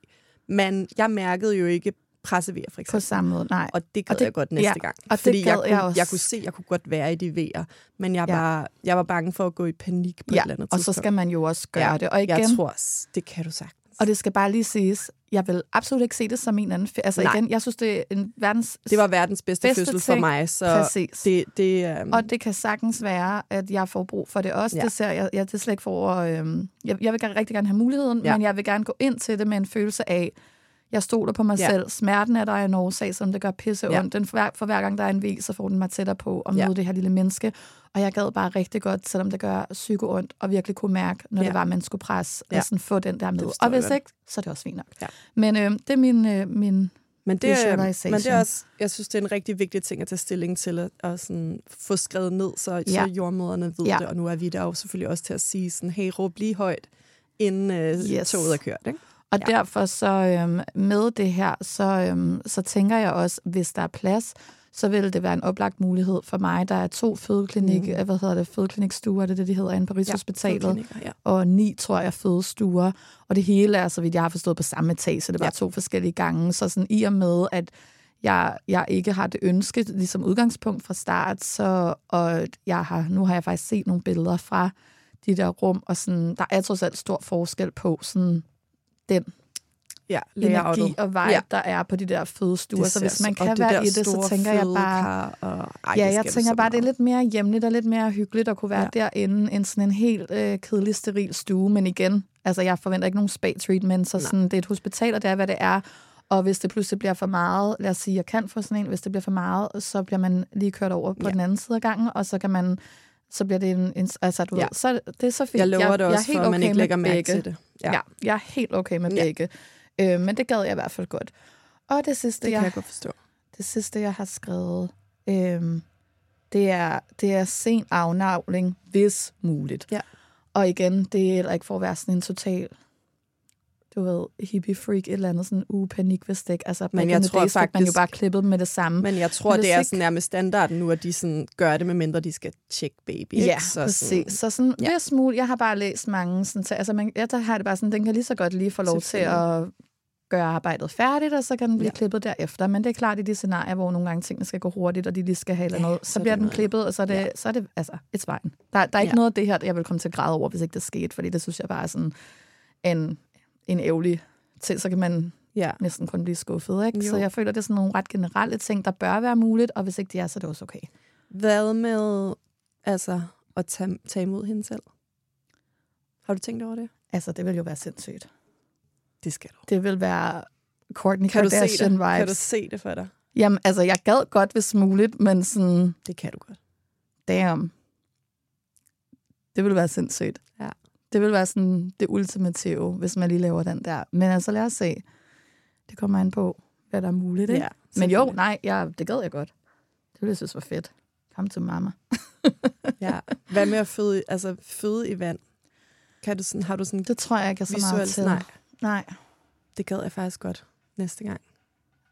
men jeg mærkede jo ikke pressevejer, for På eksempel. samme måde, nej. Og det gad Og det- jeg godt næste ja, gang. og det fordi gad jeg, kunne, jeg også. jeg kunne se, at jeg kunne godt være i de vejer. Men jeg, Ja. var, jeg var bange for at gå i panik på et ja, eller andet og tidspunkt. så skal man jo også gøre Ja, det. Og igen, Jeg tror også, det kan du sagtens. Og det skal bare lige siges, jeg vil absolut ikke se det som en anden... Altså Nej. igen, jeg synes, det er en verdens... Det var verdens bedste, bedste fødsel for mig, så Præcis. det, det, øhm, Og det kan sagtens være, at jeg får brug for det også. Ja. Det ser jeg, jeg det er slet ikke for... Øhm, jeg, jeg vil gerne, rigtig gerne have muligheden, ja. men jeg vil gerne gå ind til det med en følelse af, jeg stoler på mig Ja. selv. Smerten er der en årsag, som det gør pisse Ja. ondt. Den for, hver, for hver gang der er en vis, så får den mig tættere på at møde Ja. det her lille menneske. Og jeg gad bare rigtig godt, selvom det gør psyko ondt, og virkelig kunne mærke, når Ja. det var, man skulle presse, Ja. og sådan få den der med. Og hvis ikke, så er det også fint nok. Ja. Men øh, det er min, øh, min Men det, er, men det er også, jeg synes, det er en rigtig vigtig ting at tage stilling til, at, at sådan, få skrevet ned, så, ja. så jordmøderne ved Ja. det, og nu er vi der jo selvfølgelig også til at sige sådan, hey, råb lige højt, inden yes. Yes. toget er kørt. Ikke? Og Ja. ja. derfor så øhm, med det her, så, øhm, så tænker jeg også, hvis der er plads, så vil det være en oplagt mulighed for mig. Der er to fødeklinik, mm. hvad hedder det, fødeklinikstuer, det er det, de hedder inde på Rigshospitalet. fødeklinikker, ja. og ni, tror jeg, fødestuer. Og det hele er, så vidt jeg har forstået, på samme etage, så det var Ja. ja. to forskellige gange. Så sådan i og med, at jeg, jeg ikke har det ønske, ligesom udgangspunkt fra start, så, og jeg har, nu har jeg faktisk set nogle billeder fra de der rum, og sådan, der er trods alt stor forskel på sådan, den Ja, energi layoutet. og vibe, Ja. der er på de der fødestuer. Så hvis man kan være i det, så tænker jeg bare... Og, ej, Ja, jeg tænker bare, det er lidt mere hjemligt og lidt mere hyggeligt at kunne være ja. derinde, end sådan en helt øh, kedelig, steril stue. Men igen, altså jeg forventer ikke nogen spa-treatment, så sådan, det er et hospital, og det er, hvad det er. Og hvis det pludselig bliver for meget, lad os sige, jeg kan få sådan en, hvis det bliver for meget, så bliver man lige kørt over på ja. den anden side af gangen, og så kan man så bliver det en, en altså du Ja. ved, så det er så fint. Jeg lover jeg, det jeg er også, helt for at man okay ikke lægger mærke til det. Ja. ja, jeg er helt okay med Ja. begge. Øh, men det gad jeg i hvert fald godt. Og det sidste, Det jeg kan jeg godt forstå. det sidste, jeg har skrevet, øhm, det, er, det er sen afnavling, hvis muligt. Ja. Og igen, det er heller ikke for at være sådan en total, du ved, hippie-freak, et eller andet sådan uge panik, hvis det ikke. Altså, Men jeg tror days fik man jo faktisk- bare klippet med det samme. Men jeg tror, det er ikke- sådan nærmest standarden nu, at de sådan gør det, medmindre de skal tjekke baby. ikke? Ja, så så præcis. Så sådan, ja. hvis muligt, jeg har bare læst mange, sådan, så, altså man, jeg, der har det bare sådan, den kan lige så godt lige få lov til at gøre arbejdet færdigt, og så kan den blive Ja. klippet derefter. Men det er klart i de scenarier, hvor nogle gange tingene skal gå hurtigt, og de lige skal have Ja, ja, noget, så, så er bliver den noget klippet, og så er det, Ja. så er det altså, it's fine. Der, der er ikke Ja. noget af det her, jeg vil komme til at græde over, hvis ikke det skete, fordi det synes jeg bare er sådan en, en ærgerlig ting, så kan man Ja. næsten kun blive skuffet. Ikke? Jo. Så jeg føler, det er sådan nogle ret generelle ting, der bør være muligt, og hvis ikke de er, så er det også okay. Hvad med altså, at tage, tage imod hende selv? Har du tænkt over det? Altså, det vil jo være sindssygt. Det skal du. Det vil være Kourtney Kan du se Kardashian det? vibes. Kan du se det for dig? Jamen, altså, jeg gad godt, hvis muligt, men sådan, Det kan du godt. damn. Det ville være sindssygt. Ja. Det ville være sådan det ultimative, hvis man lige laver den der. Men altså, lad os se. Det kommer an på, hvad der er muligt, ikke? Ja, men jo, nej, ja, det gad jeg godt. Det ville jeg synes var fedt. Kom til mamma. Ja. Hvad med at føde, altså, føde i vand? Kan du sådan, har du sådan Det tror jeg ikke er så meget til. Nej, nej. det gad jeg faktisk godt næste gang.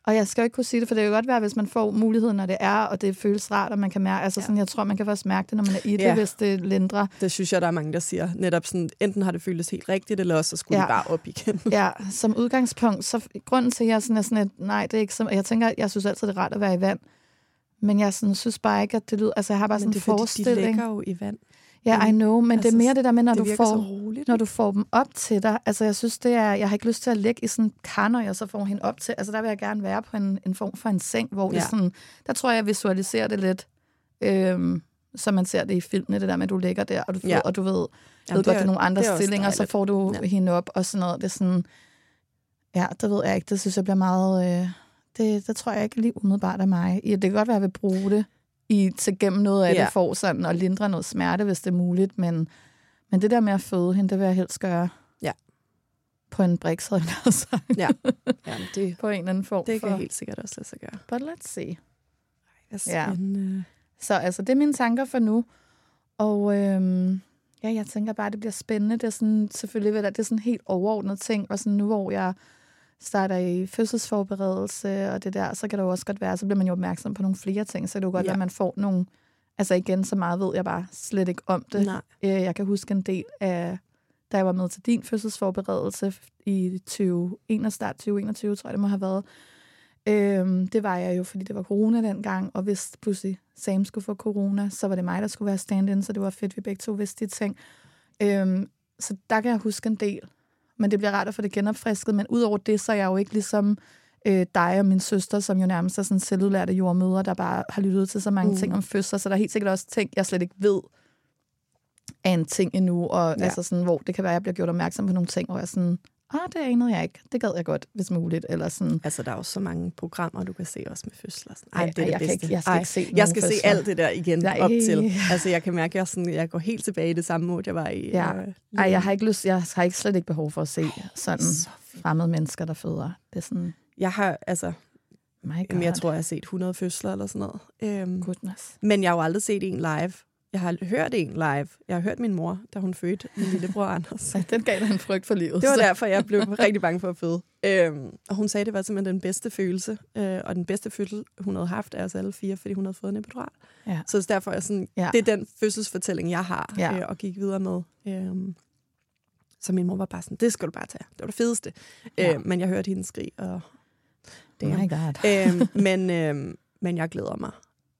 Og jeg skal jo ikke kunne sige det, for det kan jo godt være, hvis man får muligheden, når det er, og det føles rart, og man kan mærke, altså Ja. sådan, jeg tror, man kan først mærke det, når man er i det, Ja. hvis det lindrer. Det synes jeg, der er mange, der siger. Netop sådan, enten har det føltes helt rigtigt, eller også så skulle ja. Det bare op igen. Ja, som udgangspunkt, så grunden til, at jeg sådan er sådan, at nej, det er ikke så, jeg tænker, jeg synes altid, det er rart at være i vand, men jeg sådan, synes bare ikke, at det lyder, altså jeg har bare Men sådan det en er fordi, de forestilling. ligger jo i vand. Ja, I know, men altså, det er mere det der med, når det du får roligt. når du får dem op til dig. Altså, jeg synes, det er, jeg har ikke lyst til at ligge i sådan en kar, når jeg så får hende op til. Altså, der vil jeg gerne være på en, en form for en seng, hvor ja. Det sådan, der tror jeg, jeg visualiserer det lidt, øhm, som man ser det i filmene, det der med, at du ligger der, og du, Ja. ja. og du ved, Jamen, ved godt, det er nogle andre det er stillinger, så får du ja. hende op og sådan noget. Det er sådan, ja, det ved jeg ikke. Det synes jeg bliver meget, øh, det, det tror jeg ikke lige umiddelbart af mig. Ja, det kan godt være, at jeg vil bruge det i, til gennem noget af Ja. det, for sådan at lindre noget smerte, hvis det er muligt, men, men det der med at føde hende, det vil jeg helst gøre Ja. på en brik, så jeg sagt. Ja. Jamen, det, På en eller anden form det for... kan helt sikkert også lade sig gøre. But let's see. Det er Ja. Så altså, det er mine tanker for nu. Og øhm, ja, jeg tænker bare, at det bliver spændende. Det er sådan, selvfølgelig det er sådan helt overordnet ting, og sådan nu, hvor jeg starter i fødselsforberedelse og det der, så kan det jo også godt være, så bliver man jo opmærksom på nogle flere ting, så det kan jo godt Ja. være, at man får nogle, altså igen, så meget ved jeg bare slet ikke om det. Nej. Øh, Jeg kan huske en del af, da jeg var med til din fødselsforberedelse i 2021, start 2021, tror jeg, det må have været. Øhm, det var jeg jo, fordi det var corona dengang, og hvis pludselig Sam skulle få corona, så var det mig, der skulle være stand-in, så det var fedt, vi begge to vidste de ting. Øhm, så der kan jeg huske en del. Men det bliver rart at få det genopfrisket, men udover det, så er jeg jo ikke ligesom øh, dig og min søster, som jo nærmest er sådan selvudlærte jordmøder, der bare har lyttet til så mange Mm. ting om fødsler, så der er helt sikkert også ting, jeg slet ikke ved af en ting endnu, og Ja. altså sådan, hvor det kan være, at jeg bliver gjort opmærksom på nogle ting, hvor jeg sådan, ah, det anede jeg ikke, det gad jeg godt, hvis muligt, eller sådan, Altså, der er jo så mange programmer, du kan se også med fødsler. Sådan, Ej, det er ej, det jeg kan ikke- jeg skal Ej, ikke se Jeg skal se fødsler. alt det der igen Nej. op til. Altså, jeg kan mærke, at jeg, sådan, jeg går helt tilbage i det samme mode, jeg var i. Ja. øh, Ej, jeg har ikke lyst, jeg har ikke slet ikke behov for at se sådan så fremmede mennesker, der føder. Det er sådan, Jeg har, altså, my jamen, jeg God. tror, jeg har set 100 fødsler eller sådan noget. Øhm, Goodness. men jeg har jo aldrig set en live. Jeg har hørt en live. Jeg har hørt min mor, da hun fødte min lillebror Anders. Ja, den gav dig en frygt for livet. Det var så- derfor, jeg blev rigtig bange for at føde. Øhm, og hun sagde, det var simpelthen den bedste følelse. Øh, og den bedste fødsel, hun havde haft af os alle fire, fordi hun havde fået en epidural. Ja. Så derfor er sådan, Ja. det er den fødselsfortælling, jeg har Ja. øh, og gik videre med. Øhm, så min mor var bare sådan, det skal du bare tage. Det var det fedeste. Ja. Øh, men jeg hørte hende skrige, og Oh damn. my god. øhm, men, øhm, men jeg glæder mig.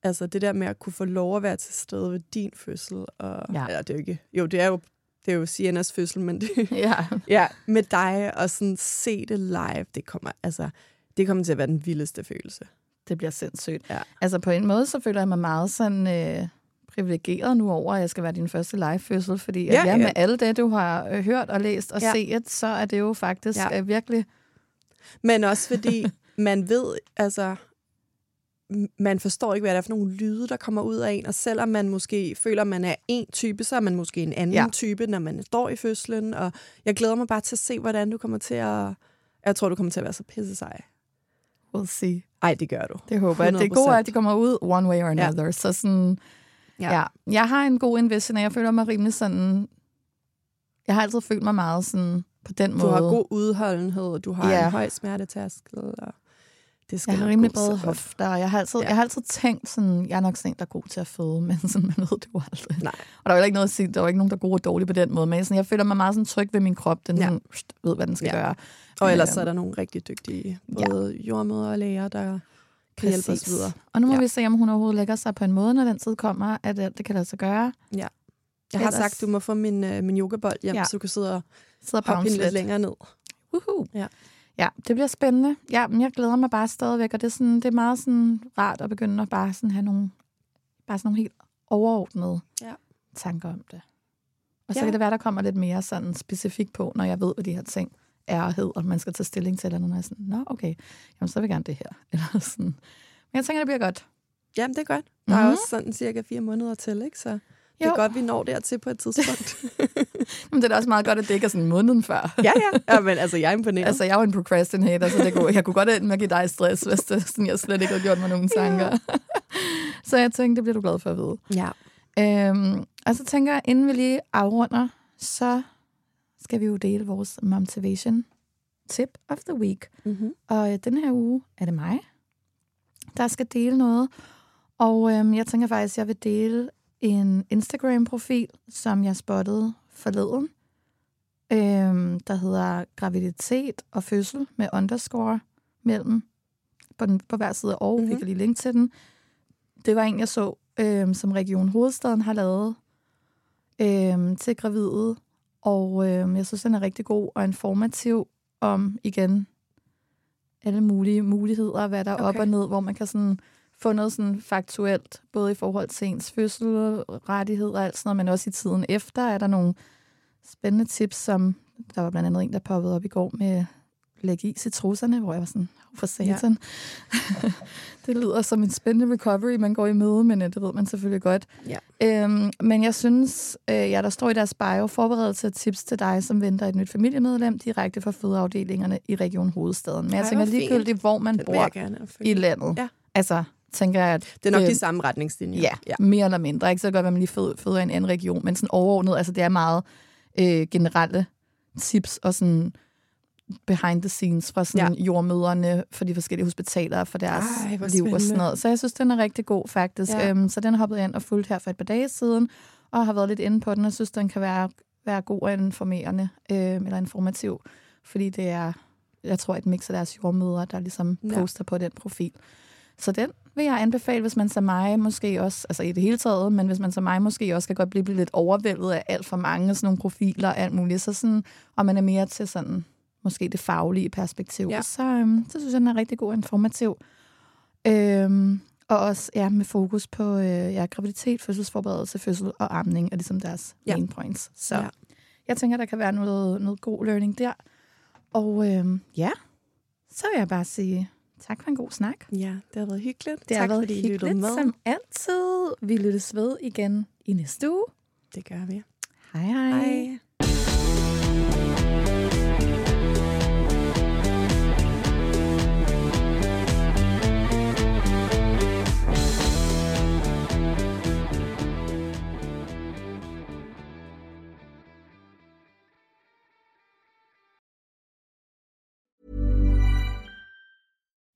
Altså det der med at kunne få lov at være til stede ved din fødsel. Og, Ja. Eller, det er jo ikke... Jo, det er jo, det er jo Sienas fødsel, men det, Ja. ja, med dig og sådan se det live, det kommer, altså, det kommer til at være den vildeste følelse. Det bliver sindssygt. Ja. Altså på en måde, så føler jeg mig meget sådan øh, privilegeret nu over, at jeg skal være din første live-fødsel, fordi ja, at, ja, med alt det, du har øh, hørt og læst og Ja. set, så er det jo faktisk Ja. øh, virkelig... Men også fordi man ved, altså, man forstår ikke, hvad det er for nogle lyde, der kommer ud af en, og selvom man måske føler, at man er en type, så er man måske en anden ja. Type, når man står i fødslen, og jeg glæder mig bare til at se, hvordan du kommer til at... Jeg tror, du kommer til at være så pisse sej. We'll see. Ej, det gør du. Det håber jeg. Det gode er, at de kommer ud one way or another. Ja. Så sådan, Ja. ja. Jeg har en god invision, og jeg føler mig rimelig sådan... Jeg har altid følt mig meget sådan på den Du måde. har god udholdenhed, og du har Ja. en høj smertetærskel, og det skal Jeg har rimelig brede hofter, og jeg har, altid, Ja. ja. jeg har altid tænkt sådan, jeg er nok sådan en, der er god til at føde, men sådan, man ved det jo aldrig. Nej. Og der er jo ikke noget at sige, der er jo ikke nogen, der er gode og dårlige på den måde, men sådan, jeg føler mig meget sådan tryg ved min krop, den Ja. ja. sådan, pst, ved, hvad den skal Ja. ja. gøre. Og ellers Øhm, så er der nogle rigtig dygtige både ja. jordmøder og læger, der kan hjælpe os Præcis. videre. Og nu må Ja. ja. vi se, om hun overhovedet lægger sig på en måde, når den tid kommer, at øh, det kan lade sig gøre. Jeg har Ellers- sagt, du må få min, øh, min yogabold hjem, ja. Ja. så du kan sidde og hoppe bounce hende lidt lidt. længere ned. Uhu. Ja. Ja, det bliver spændende. Ja, men jeg glæder mig bare stadigvæk, og det er, sådan, det er meget sådan rart at begynde at bare sådan have nogle, bare sådan nogle helt overordnede Ja. tanker om det. Og så Ja. kan det være, der kommer lidt mere sådan specifikt på, når jeg ved, hvad de her ting er og hedder, man skal tage stilling til, eller når jeg er sådan, nå okay, jamen så vil jeg gerne det her. Eller sådan. Men jeg tænker, det bliver godt. Jamen, det er godt. Der er Mhm. også sådan cirka fire måneder til, ikke? Så det er Jo. godt, vi når dertil på et tidspunkt. Men det er da også meget godt, at det ikke er sådan måneden før. ja, ja. ja men altså, jeg er imponeret. Altså, jeg er jo en procrastinator, så det kunne, jeg kunne godt ende med at give dig stress, hvis det, sådan, jeg slet ikke havde gjort mig nogen tanker. så jeg tænkte, det bliver du glad for at vide. ja. Øhm, og så tænker jeg, inden vi lige afrunder, så skal vi jo dele vores motivation tip of the week. Mm-hmm. Og øh, den her uge er det mig, der skal dele noget. Og øhm, jeg tænker faktisk, at jeg vil dele en Instagram-profil, som jeg spottede forleden, øhm, der hedder graviditet og fødsel med underscore mellem på, den, på hver side, og Mhm. mm-hmm. fik jeg lige link til den. Det var en, jeg så, øhm, som Region Hovedstaden har lavet øhm, til gravide, og øhm, jeg synes, den er rigtig god og informativ om, igen, alle mulige muligheder, hvad der er okay. op og ned, hvor man kan sådan få noget sådan faktuelt, både i forhold til ens fødsel, rettigheder og alt sådan noget, men også i tiden efter er der nogle spændende tips, som der var blandt andet en, der poppede op i går med lægge is i trusserne, hvor jeg var sådan, "Hov, for satan. Ja. det lyder som en spændende recovery, man går i møde, men øh, det ved man selvfølgelig godt. Ja. Øhm, men jeg synes, øh, ja, der står i deres bio, forberedelse og tips til dig, som venter et nyt familiemedlem direkte fra fødeafdelingerne i Region Hovedstaden. Men jeg Ej, tænker ligegyldigt, hvor man bor i landet. Ja. Altså, tænker jeg, at Det er nok øh, de samme retningslinjer. Ja, ja, mere eller mindre. Ikke så godt, at man lige føder, i en anden region, men sådan overordnet, altså det er meget øh, generelle tips og sådan behind the scenes fra sådan ja. jordmøderne for de forskellige hospitaler for deres Ej, liv og sådan spændende. noget. Så jeg synes, den er rigtig god faktisk. Ja. Øhm, så den hoppede ind og fulgte her for et par dage siden, og har været lidt inde på den, og synes, den kan være, være god og informerende, øh, eller informativ, fordi det er, jeg tror, et mix af deres jordmøder, der ligesom Ja. poster på den profil. Så den vil jeg anbefale, hvis man som mig måske også, altså i det hele taget, men hvis man som mig måske også kan godt blive, blive lidt overvældet af alt for mange sådan nogle profiler og alt muligt, så sådan, og man er mere til sådan, måske det faglige perspektiv, Ja. så, øhm, så synes jeg, den er rigtig god og informativ. Øhm, og også ja, med fokus på øh, ja, graviditet, fødselsforberedelse, fødsel og amning er ligesom deres Ja. main points. Så Ja. jeg tænker, der kan være noget, noget god learning der. Og øhm, ja, så vil jeg bare sige tak for en god snak. Ja, det har været hyggeligt. Det tak, har været fordi I lyttede hyggeligt med. som altid. Vi lyttes ved igen i næste uge. Det gør vi. Hej hej. Hej.